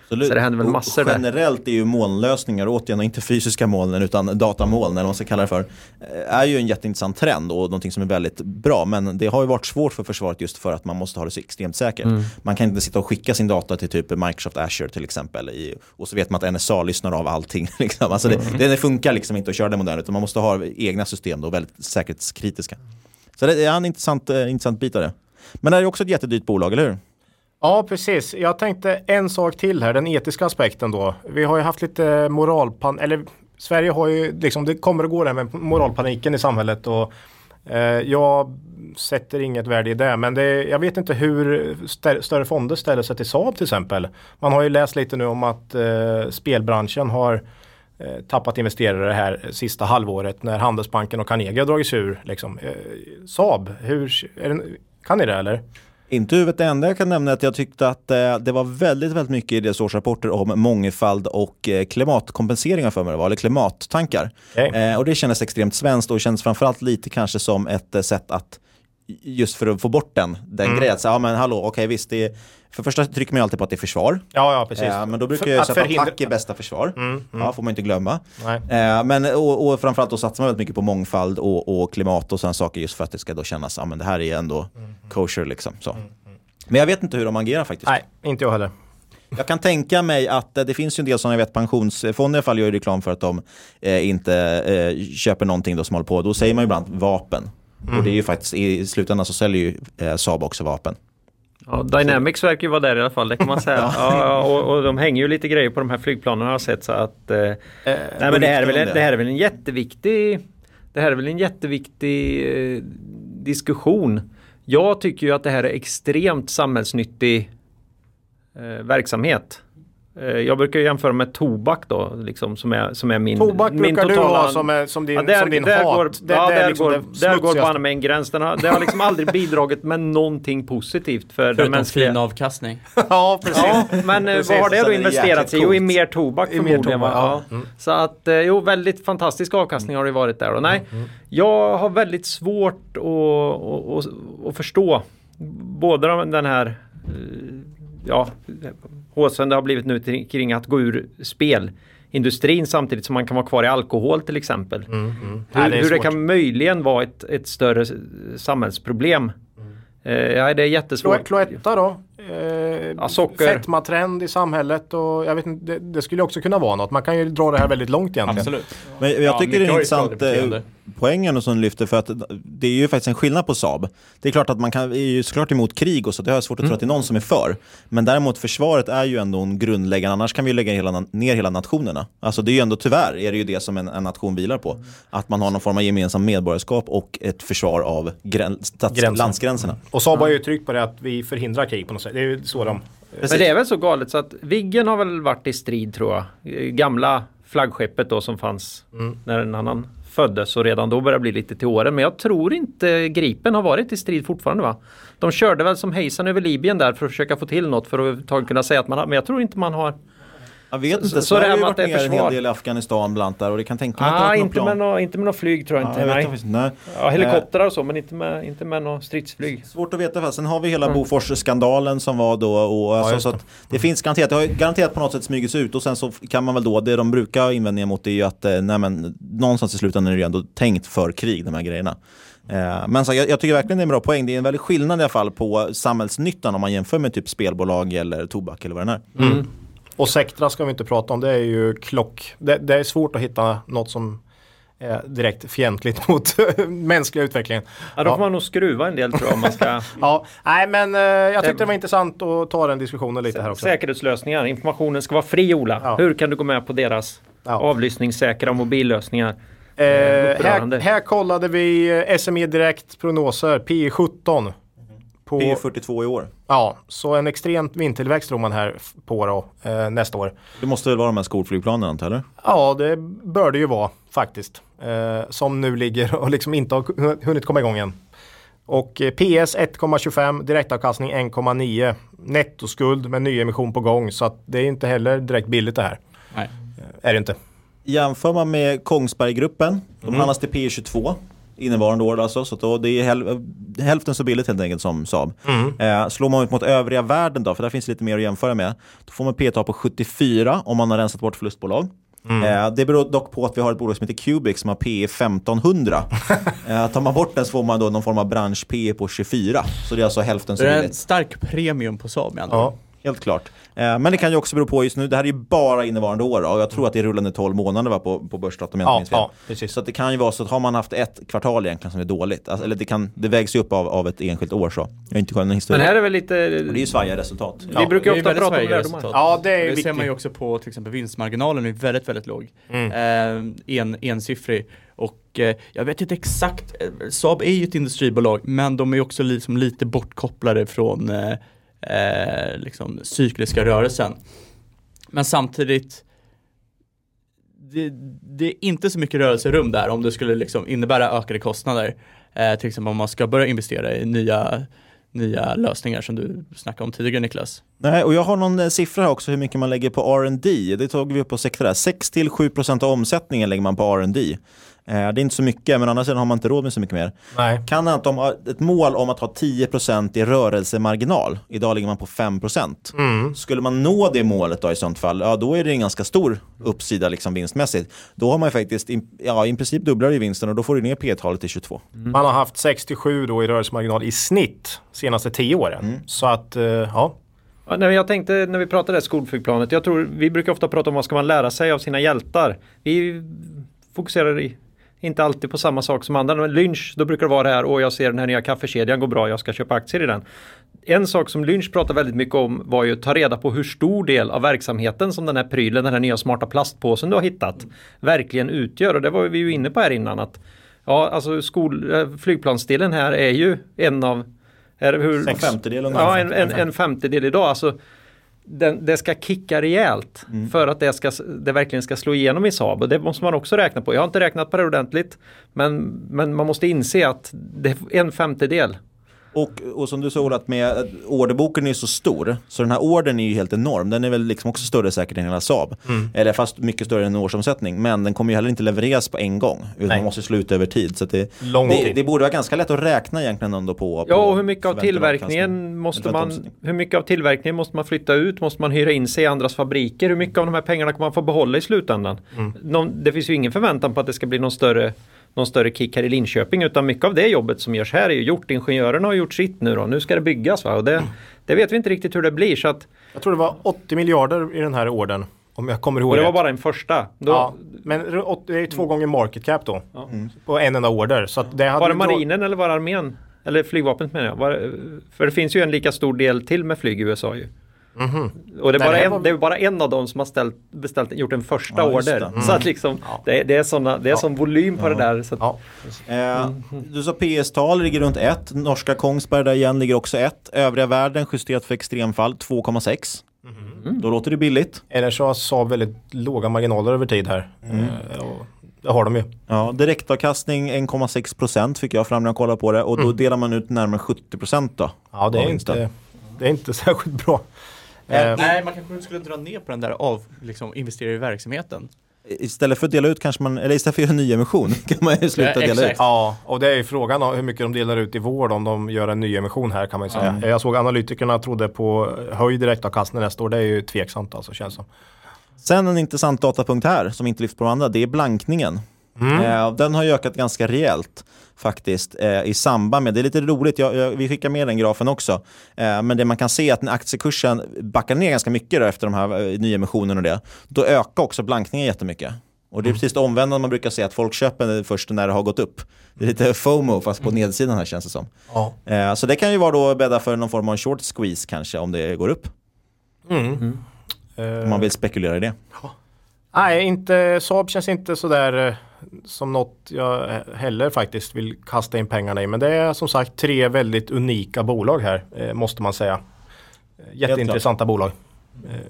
Absolut. Så det händer väl Och massor där. Generellt är ju molnlösningar, återigen inte fysiska molnen utan datamoln eller vad man ska kalla det för, eh, är ju en jätteintressant trend och någonting som är väldigt bra. Men det har ju varit svårt för försvaret just för att man måste ha det så extremt säkert. Mm. Man kan inte sitta och skicka sin data till typ Microsoft Azure till exempel i, och så vet man att NSA lyssnar av allting. Liksom. Alltså det, Mm. det funkar liksom inte att köra det modernt utan man måste ha egna system då, väldigt säkerhetskritiska. Så det är en intressant, eh, intressant bit av det. Men det är också ett jättedyrt bolag, eller hur? Ja, precis. Jag tänkte en sak till här, den etiska aspekten då. Vi har ju haft lite moralpan, eller Sverige har ju liksom, det kommer att gå där med moralpaniken i samhället och eh, jag sätter inget värde i det. Men det, jag vet inte hur stä, större fonder ställer sig till Saab till exempel. Man har ju läst lite nu om att eh, spelbranschen har eh, tappat investerare här sista halvåret när Handelsbanken och Carnegie har dragits ur. Liksom. Eh, Saab, hur, är det, kan ni det eller? Inte huvudet det enda jag kan nämna är att jag tyckte att eh, det var väldigt, väldigt mycket i deras årsrapporter om mångfald och eh, klimatkompenseringar för mig det var, eller klimattankar. Eh, och det kändes extremt svenskt och kändes framförallt lite kanske som ett sätt att just för att få bort den, den Mm. grejen. Så, ja men hallå, okej visst, det är, för första trycker man ju alltid på att det är försvar. Ja, ja precis. Eh, men då brukar För- jag säga att förhindra- attack är bästa försvar. Mm, mm. Ja, får man inte glömma. Eh, men, och, och framförallt då satsar man väldigt mycket på mångfald och, och klimat och sådana saker just för att det ska då kännas, ja men det här är ändå kosher liksom. Så. Men jag vet inte hur de agerar faktiskt. Nej, inte jag heller. Jag kan tänka mig att eh, det finns ju en del som jag vet pensionsfonder i alla fall gör ju reklam för att de eh, inte eh, köper någonting då som håller på. Då säger man ju ibland vapen. Mm. Och det är ju faktiskt, i slutändan så säljer ju eh, Saab också vapen. Ja, Dynamics verkar ju vara där i alla fall, det kan man säga. Ja. och, och de hänger ju lite grejer på de här flygplanen har jag sett så att eh, nej, men det, här är väl, en- det här är väl en jätteviktig Det här är väl en jätteviktig eh, diskussion. Jag tycker ju att det här är extremt samhällsnyttig eh, verksamhet. Eh, Jag brukar jämföra med tobak då, liksom, som, är, som är min Tobak min brukar du ha som, är, som din, där, som din där hat. Går, Det- ja, där, liksom går, det där går banne med en gräns. Den har, det har liksom aldrig bidragit med någonting positivt för den Förutom mänskliga... fin avkastning. ja, precis. Ja, men eh, Precis. vad har det då investerats i? Jo, i mer tobak I mer förmodligen. tobak, va? ja. Mm. Så att, eh, jo, väldigt fantastisk avkastning har det varit där. Och nej, jag har väldigt svårt att, att, att, att förstå både de- den här ja, håsen det har blivit nu kring att gå ur spelindustrin samtidigt som man kan vara kvar i alkohol till exempel. Hur, Nej, det hur det kan möjligen vara ett, ett större samhällsproblem. Eh, ja, det är jättesvårt. Cloetta då? Eh, Ja, socker. Fetmatrend i samhället och jag vet inte, det, det skulle också kunna vara något. Man kan ju dra det här väldigt långt egentligen. Absolut. Men jag Ja, tycker det mycket är intressant eh, poängen och som lyfter för att det är ju faktiskt en skillnad på Saab. Det är klart att man kan, är ju såklart emot krig och så, det har jag svårt att tro att det är någon som är för. Men däremot försvaret är ju ändå en grundläggande, annars kan vi lägga hela, ner hela nationerna. Alltså det är ju ändå tyvärr, är det ju det som en, en nation vilar på. Att man har någon form av gemensam medborgarskap och ett försvar av grän, stats, landsgränserna. Och Saab har ju tryckt på det att vi förhindrar krig på något sätt. Det är ju så de... Men det är väl så galet så att Viggen har väl varit i strid tror jag. Gamla flaggskeppet då som fanns Mm. när en annan föddes och redan då började bli lite till åren. Men jag tror inte Gripen har varit i strid fortfarande va? De körde väl som hejsan över Libyen där för att försöka få till något för att överhuvudtaget kunna säga att man har, men jag tror inte man har jag vet inte, Så- så, så har det här ju varit ner en hel del i Afghanistan bland där och det kan tänka mig Ah, har inte något med, plan. nå inte med något flyg tror jag Ja, inte. jag vet nej. nej. Ja, helikoptrar och så men inte med, inte med något stridsflyg. Svårt att veta. för Sen har vi hela Mm. Bofors-skandalen som var då. Och alltså, just så det. att det finns garanterat, det har ju garanterat på något sätt smugits ut och sen så kan man väl då, det de brukar ha invändningar mot är ju att eh, nej, men, någonstans i slutändan är det ju ändå tänkt för krig, de här grejerna. Eh, men så, jag, jag tycker verkligen det är en bra poäng. Det är en väldig skillnad i alla fall på samhällsnyttan om man jämför med typ spelbolag eller tobak eller vad det är. Mm. Och Sectra ska vi inte prata om. Det är ju klock. Det, det är svårt att hitta något som är direkt fientligt mot mänskliga utvecklingen. Ja, då får man nog skruva en del tror jag om man ska Ja, nej men eh, jag tyckte det var intressant att ta den diskussionen lite här också. Säkerhetslösningar, informationen ska vara fri Ola. Ja. Hur kan du gå med på deras Ja. avlyssningssäkra mobillösningar? Eh, här, upprörande. här kollade vi eh, SME Direkt prognoser, P 17. På, P 42 i år. Ja, så en extremt vindtillväxt tror man här på då, eh, nästa år. Det måste väl vara de här skolflygplanen antar jag, eller? Ja, det bör det ju vara faktiskt. Eh, som nu ligger och liksom inte har hu- hunnit komma igång än. Och eh, PS 1,25, direktavkastning 1,9, nettoskuld med nyemission på gång. Så att det är inte heller direkt billigt det här. Nej. Är det inte. Jämför man med Kongsberggruppen, de Mm. handlas till P 22 innevarande år alltså, så att då det är häl hälften så billigt helt enkelt som Saab. Mm. Eh, slår man ut mot övriga världen då, för där finns lite mer att jämföra med, då får man P tal på 74 om man har rensat bort förlustbolag. Mm. Eh, det beror dock på att vi har ett bolag som heter Cubic som har P 1500. eh, tar man bort den så får man då någon form av bransch P på 24. Så det är alltså hälften så Det är en billigt. stark premium på Saab med andra ord. Helt klart. Eh, men det kan ju också bero på just nu, det här är ju bara innevarande år och jag tror att det är rullande 12 månader va, på, på börsdatum om jag Ja, inte minns fel. ja, precis. Så att det kan ju vara så att har man haft ett kvartal egentligen som är dåligt, alltså, eller det, kan, det vägs ju upp av, av ett enskilt år så. Jag har inte någon historia. Men här är väl lite... Och det är ju svajiga resultat. Vi brukar ju är ofta prata om lärdomar. Ja, det är det viktigt. ser man ju också på till exempel vinstmarginalen är väldigt, väldigt låg. Mm. Eh, en, ensiffrig. Och eh, jag vet inte exakt, eh, Saab är ju ett industribolag men de är också liksom lite bortkopplade från eh, eh, liksom cykliska rörelsen. Men samtidigt det, det är inte så mycket rörelserum där om det skulle liksom innebära ökade kostnader. Eh, till exempel om man ska börja investera i nya, nya lösningar som du snackade om tidigare Niklas. Nej, och jag har någon eh, siffra här också hur mycket man lägger på R&D. Det tog vi upp på sektorn där. 6-7% av omsättningen lägger man på R&D. Eh, det är inte så mycket, men å andra sidan har man inte råd med så mycket mer. Nej. Kan att de har ett mål om att ha 10% i rörelsemarginal. Idag ligger man på 5%. Mm. Skulle man nå det målet då i sånt fall, ja då är det en ganska stor uppsida liksom vinstmässigt. Då har man ju faktiskt, in, ja i princip dubblar ju vinsten och då får du ner P-talet till 22. Man har haft 67 då i rörelsemarginal i snitt senaste 10 åren. Mm. Så att, eh, ja. Ja, nej, jag tänkte när vi pratade skolflygplanet, jag tror vi brukar ofta prata om vad ska man lära sig av sina hjältar. Vi fokuserar i, inte alltid på samma sak som andra. Men Lynch, då brukar det vara det här, åh jag ser den här nya kaffekedjan går bra, jag ska köpa aktier i den. En sak som Lynch pratar väldigt mycket om var ju att ta reda på hur stor del av verksamheten som den här prylen, den här nya smarta plastpåsen du har hittat, verkligen utgör. Och det var vi ju inne på här innan att Ja, alltså skol, eh, flygplansdelen här är ju en av är hur, En femtedel. Ja, en, en, en femtedel idag. Alltså, den, det ska kicka rejält Mm. för att det, ska, det verkligen ska slå igenom i Saab. Och det måste man också räkna på. Jag har inte räknat på det ordentligt. Men, men man måste inse att det är en femtedel. Och, och som du sa att med att orderboken är så stor, så den här ordern är ju helt enorm. Den är väl liksom också större säkert än hela Saab. Mm. Eller fast mycket större än en årsomsättning. Men den kommer ju heller inte levereras på en gång. Utan Nej. man måste sluta över tid. Så att det, Lång det, tid. det borde vara ganska lätt att räkna egentligen ändå på, på Ja, och hur mycket av tillverkningen måste man, hur mycket av tillverkningen måste man flytta ut? Måste man hyra in sig i andras fabriker? Hur mycket av de här pengarna kommer man få behålla i slutändan? Mm. Någon, det finns ju ingen förväntan på att det ska bli någon större någon större kick här i Linköping utan mycket av det jobbet som görs här är ju gjort. Ingenjörerna har gjort sitt nu då. Nu ska det byggas va? Och det, det vet vi inte riktigt hur det blir. Så att, Jag tror det var 80 miljarder i den här ordern. Om jag kommer ihåg och det var rätt. bara en första. Då, ja, men det är ju två gånger market cap då. På en enda order. Så att det hade Var det ju då- marinen eller var det armén? Eller flygvapnet menar jag. Var, för det finns ju en lika stor del till med flyg i USA ju. Mhm. Och det är, bara en, var- det är bara en av dem som har ställt, beställt, gjort en första Ja, order. det. Mm. Så att liksom, det, det är, såna, det är sån volym på det där. Så att, Ja. Eh, du sa PS-tal ligger runt 1. Norska Kongsberg där igen ligger också 1. Övriga världen justerat för extremfall 2,6. Mhm. Då låter det billigt. Eller så har Saab väldigt låga marginaler över tid här. Mm. Eh, och det har de ju. Ja, direktavkastning 1,6% fick jag fram när jag kollade på det. Och då delar man ut närmare 70% då. Ja, det är, inte, det är inte särskilt bra. Eh, Nej, man kanske skulle dra ner på den där av liksom, investera i verksamheten. Istället för att dela ut kanske man, eller istället för att göra en nyemission kan man ju sluta Ja, dela exakt. ut. Ja, och det är ju frågan om hur mycket de delar ut i vård om de gör en nyemission här kan man ju säga. Mm. Jag såg analytikerna trodde på höjd direktavkastning nästa år. Det är ju tveksamt alltså känns som. Sen en intressant datapunkt här som inte lyfts på de andra, det är blankningen. Mm. Eh, den har ju ökat ganska rejält faktiskt eh, i samband med, det är lite roligt, jag, jag, vi skickar med den grafen också, eh, men det man kan se är att när aktiekursen backar ner ganska mycket då, efter de här eh, nyemissionerna och det, då ökar också blankningen jättemycket. Och det är precis det omvända man brukar säga, att folk köper först när det har gått upp. Det är lite FOMO fast på nedsidan här känns det som. Ja. Eh, så det kan ju vara då bädda för någon form av short squeeze kanske om det går upp. Mm. Om man vill spekulera i det. Nej, inte, Saab känns inte sådär som något jag heller faktiskt vill kasta in pengarna i. Men det är som sagt tre väldigt unika bolag här, eh, måste man säga. Eh, Jätteintressanta bolag. Eh,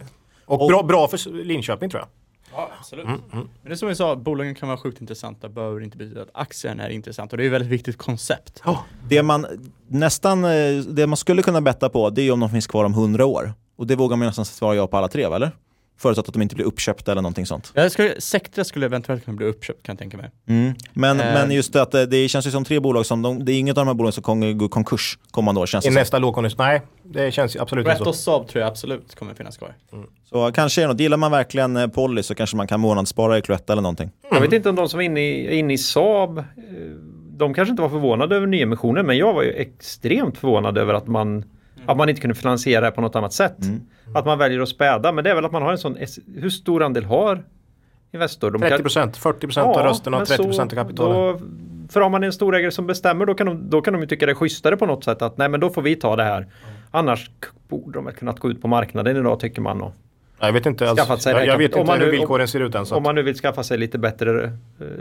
och, och bra, bra för Linköping tror jag. Ja, absolut. Mm, mm. Men det är som vi sa, bolagen kan vara sjukt intressanta, behöver inte betyda att aktien är intressant. Och det är ett väldigt viktigt koncept. Oh. Det man nästan, det man skulle kunna betta på, det är om de finns kvar om hundra år. Och det vågar man nästan svara ja på alla tre, eller? Förutsatt att de inte blir uppköpta eller någonting sånt. Jag skulle, Sectra skulle eventuellt kunna bli uppköpt kan jag tänka mig. Mm. Men, eh. men just det att det känns ju som tre bolag som, de, det är inget av de här bolagen som kommer gå konkurs kommande år. Känns I nästa lågkonjunktur? Nej, det känns absolut inte så. Rätt och Saab tror jag absolut kommer finnas kvar. Mm. Så kanske är något, gillar man verkligen eh, Polly så kanske man kan månadsspara i Cloetta eller någonting. Mm. Jag vet inte om de som är inne i, inne i Saab, eh, de kanske inte var förvånade över nyemissionen men jag var ju extremt förvånad över att man att man inte kunde finansiera det på något annat sätt. Mm. Att man väljer att späda. Men det är väl att man har en sån, hur stor andel har Investor? De 30 procent, 40 procent ja, av rösterna och 30 procent av kapitalet. för om man är en storägare som bestämmer då kan, de, då kan de ju tycka det är schysstare på något sätt att nej men då får vi ta det här. Mm. Annars borde de väl kunnat gå ut på marknaden idag tycker man. Och, jag vet inte, alls, sig jag, jag vet inte hur nu, villkoren ser ut än. Om man nu vill skaffa sig lite bättre uh,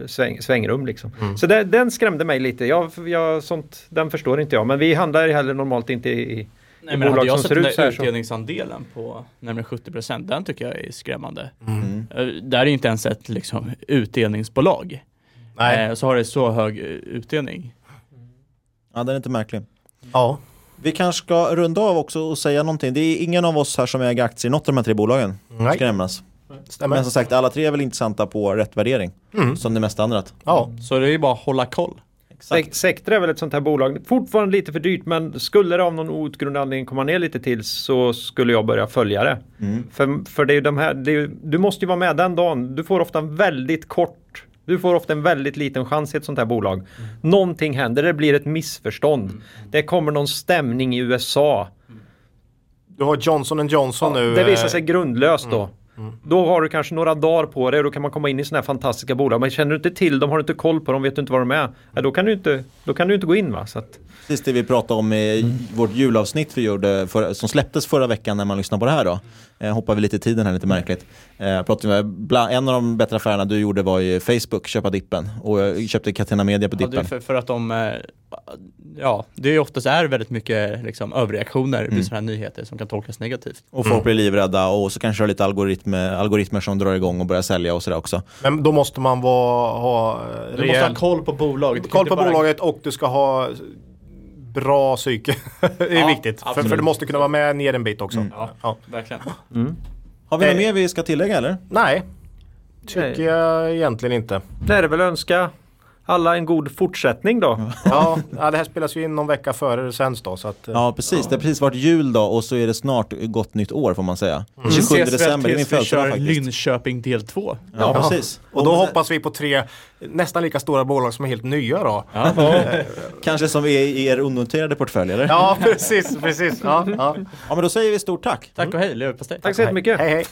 sväng, svängrum. Liksom. Mm. Så det, den skrämde mig lite. Jag, jag, sånt, den förstår inte jag. Men vi handlar heller normalt inte i, Nej, men hade jag sett den där utdelningsandelen på närmare 70 den tycker jag är skrämmande. Mm. Eh, där är inte ens ett liksom, utdelningsbolag. Nej. Eh, så har det så hög eh, utdelning. Ja, den är inte märklig. Ja. Vi kanske ska runda av också och säga någonting. Det är ingen av oss här som äger aktier i något av de här tre bolagen. Nej. Ska nämnas. Stämmer. Men som sagt, alla tre är väl intressanta på rätt värdering. Mm. Som det mesta andra. Ja. Så det är bara att hålla koll. Sectra är väl ett sånt här bolag, fortfarande lite för dyrt men skulle det av någon outgrundlig anledning komma ner lite till så skulle jag börja följa det. Mm. För, för det är de här, är, du måste ju vara med den dagen. Du får ofta en väldigt kort du får ofta en väldigt liten chans i ett sånt här bolag. Mm. Någonting händer, det blir ett missförstånd. Mm. Det kommer någon stämning i USA. Du har Johnson Johnson ja, nu. Det visar sig grundlöst då. Mm. Då har du kanske några dagar på dig och då kan man komma in i sådana här fantastiska bolag. Men känner du inte till dem, har du inte koll på dem, vet du inte vad de är. Ja, då, kan du inte, då kan du inte gå in va. Så att... Precis det vi pratade om i mm. vårt julavsnitt vi gjorde för, som släpptes förra veckan när man lyssnade på det här då. Eh, hoppar vi lite i tiden här, lite märkligt. Eh, pratade med, en av de bättre affärerna du gjorde var i Facebook, köpa dippen. Och jag köpte Catena Media på dippen. Ja, för, för, att de, eh, ja, det är oftast är väldigt mycket liksom, överreaktioner mm. vid sådana här nyheter som kan tolkas negativt. Och folk mm. blir livrädda och så kanske det är lite algoritmer, algoritmer som drar igång och börjar sälja och sådär också. Men då måste man vara, ha rejäl... Du måste ha koll på bolaget. Koll på bara... bolaget och du ska ha bra psyke. det är ja, viktigt. För, för, du måste kunna vara med ner en bit också. Mm. Ja, ja, verkligen. Mm. Har vi något mer vi ska tillägga eller? Nej, tycker Nej. jag egentligen inte. Det är det väl önska alla en god fortsättning då. ja, ja, det här spelas ju in någon vecka före det sänds då. Så att, eh, ja, precis. Ja. Det har precis varit jul då och så är det snart gott nytt år får man säga. Mm. 27 december, det är min födelsedag faktiskt. Linköping del 2. Ja, ja, precis. Och då och hoppas vi på tre nästan lika stora bolag som är helt nya då. Ja. Kanske som är i er onoterade portfölj eller? Ja, precis. precis. Ja, ja. ja, men då säger vi stort tack. Tack och hej, leverpastej. Tack så jättemycket. Hej, hej.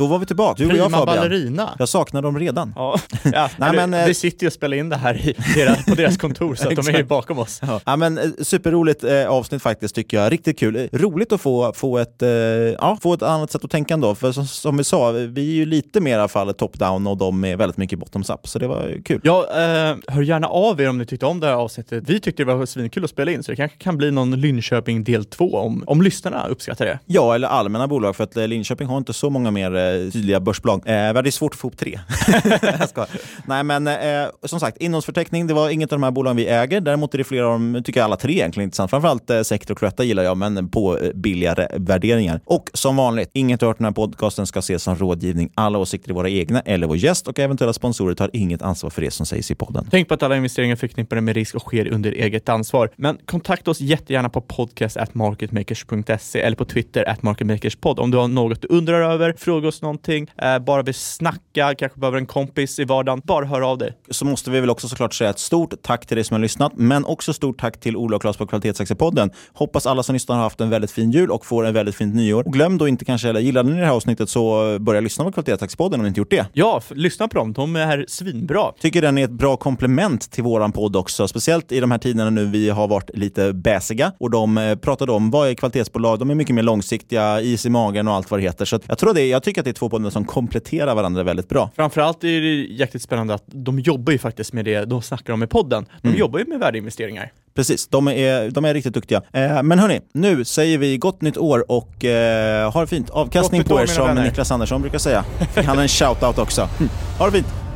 Då var vi tillbaka, du och jag Fabian. ballerina. Jag saknar dem redan. Ja. ja Nej, men, vi eh, sitter ju och spelar in det här i deras, på deras kontor så att de är ju bakom oss. Ja. ja men, eh, superroligt eh, avsnitt faktiskt tycker jag. Riktigt kul. Eh, roligt att få, få, ett, eh, ja, få ett annat sätt att tänka ändå. För som, som vi sa, vi är ju lite mer i alla fall top-down och de är väldigt mycket bottoms-up. Så det var kul. Ja, eh, hör gärna av er om ni tyckte om det här avsnittet. Vi tyckte det var svinkul att spela in så det kanske kan bli någon Linköping del två om, om lyssnarna uppskattar det. Ja, eller allmänna bolag för att Linköping har inte så många mer tydliga börsbolag. Eh, det är svårt att få ihop tre. Nej men eh, som sagt, innehållsförteckning, det var inget av de här bolagen vi äger. Däremot är det flera av dem, tycker jag alla tre egentligen intressant. Framförallt eh, Sector och Cloetta gillar jag, men på eh, billigare värderingar. Och som vanligt, inget hört den här podcasten ska ses som rådgivning. Alla åsikter är våra egna eller vår gäst och eventuella sponsorer tar inget ansvar för det som sägs i podden. Tänk på att alla investeringar förknippade med risk och sker under eget ansvar. Men kontakta oss jättegärna på podcast marketmakers.se eller på Twitter at marketmakerspod om du har något du undrar över, fråga oss någonting, eh, bara vill snacka, kanske behöver en kompis i vardagen, bara hör av dig. Så måste vi väl också såklart säga ett stort tack till dig som har lyssnat, men också stort tack till Ola och Klas på Kvalitetsaktiepodden. Hoppas alla som lyssnar har haft en väldigt fin jul och får en väldigt fint nyår. Och glöm då inte kanske, eller gillade ni det här avsnittet så börja lyssna på Kvalitetsaktiepodden om ni inte gjort det. Ja, lyssna på dem. De är svinbra. Tycker den är ett bra komplement till våran podd också, speciellt i de här tiderna nu vi har varit lite bäsiga och de eh, pratade om vad är kvalitetsbolag, de är mycket mer långsiktiga, is i magen och allt vad det heter. Så jag tror det, jag tycker tycker att det är två poddar som kompletterar varandra väldigt bra. Framförallt är det jäkligt spännande att de jobbar ju faktiskt med det de snackar om i podden. De Mm. jobbar ju med värdeinvesteringar. Precis, de är, de är riktigt duktiga. Eh, men hörni, nu säger vi gott nytt år och eh, ha det fint. Avkastning på er som vänner. Niklas Andersson brukar säga. Fick han en shout-out också. Mm. Ha det fint!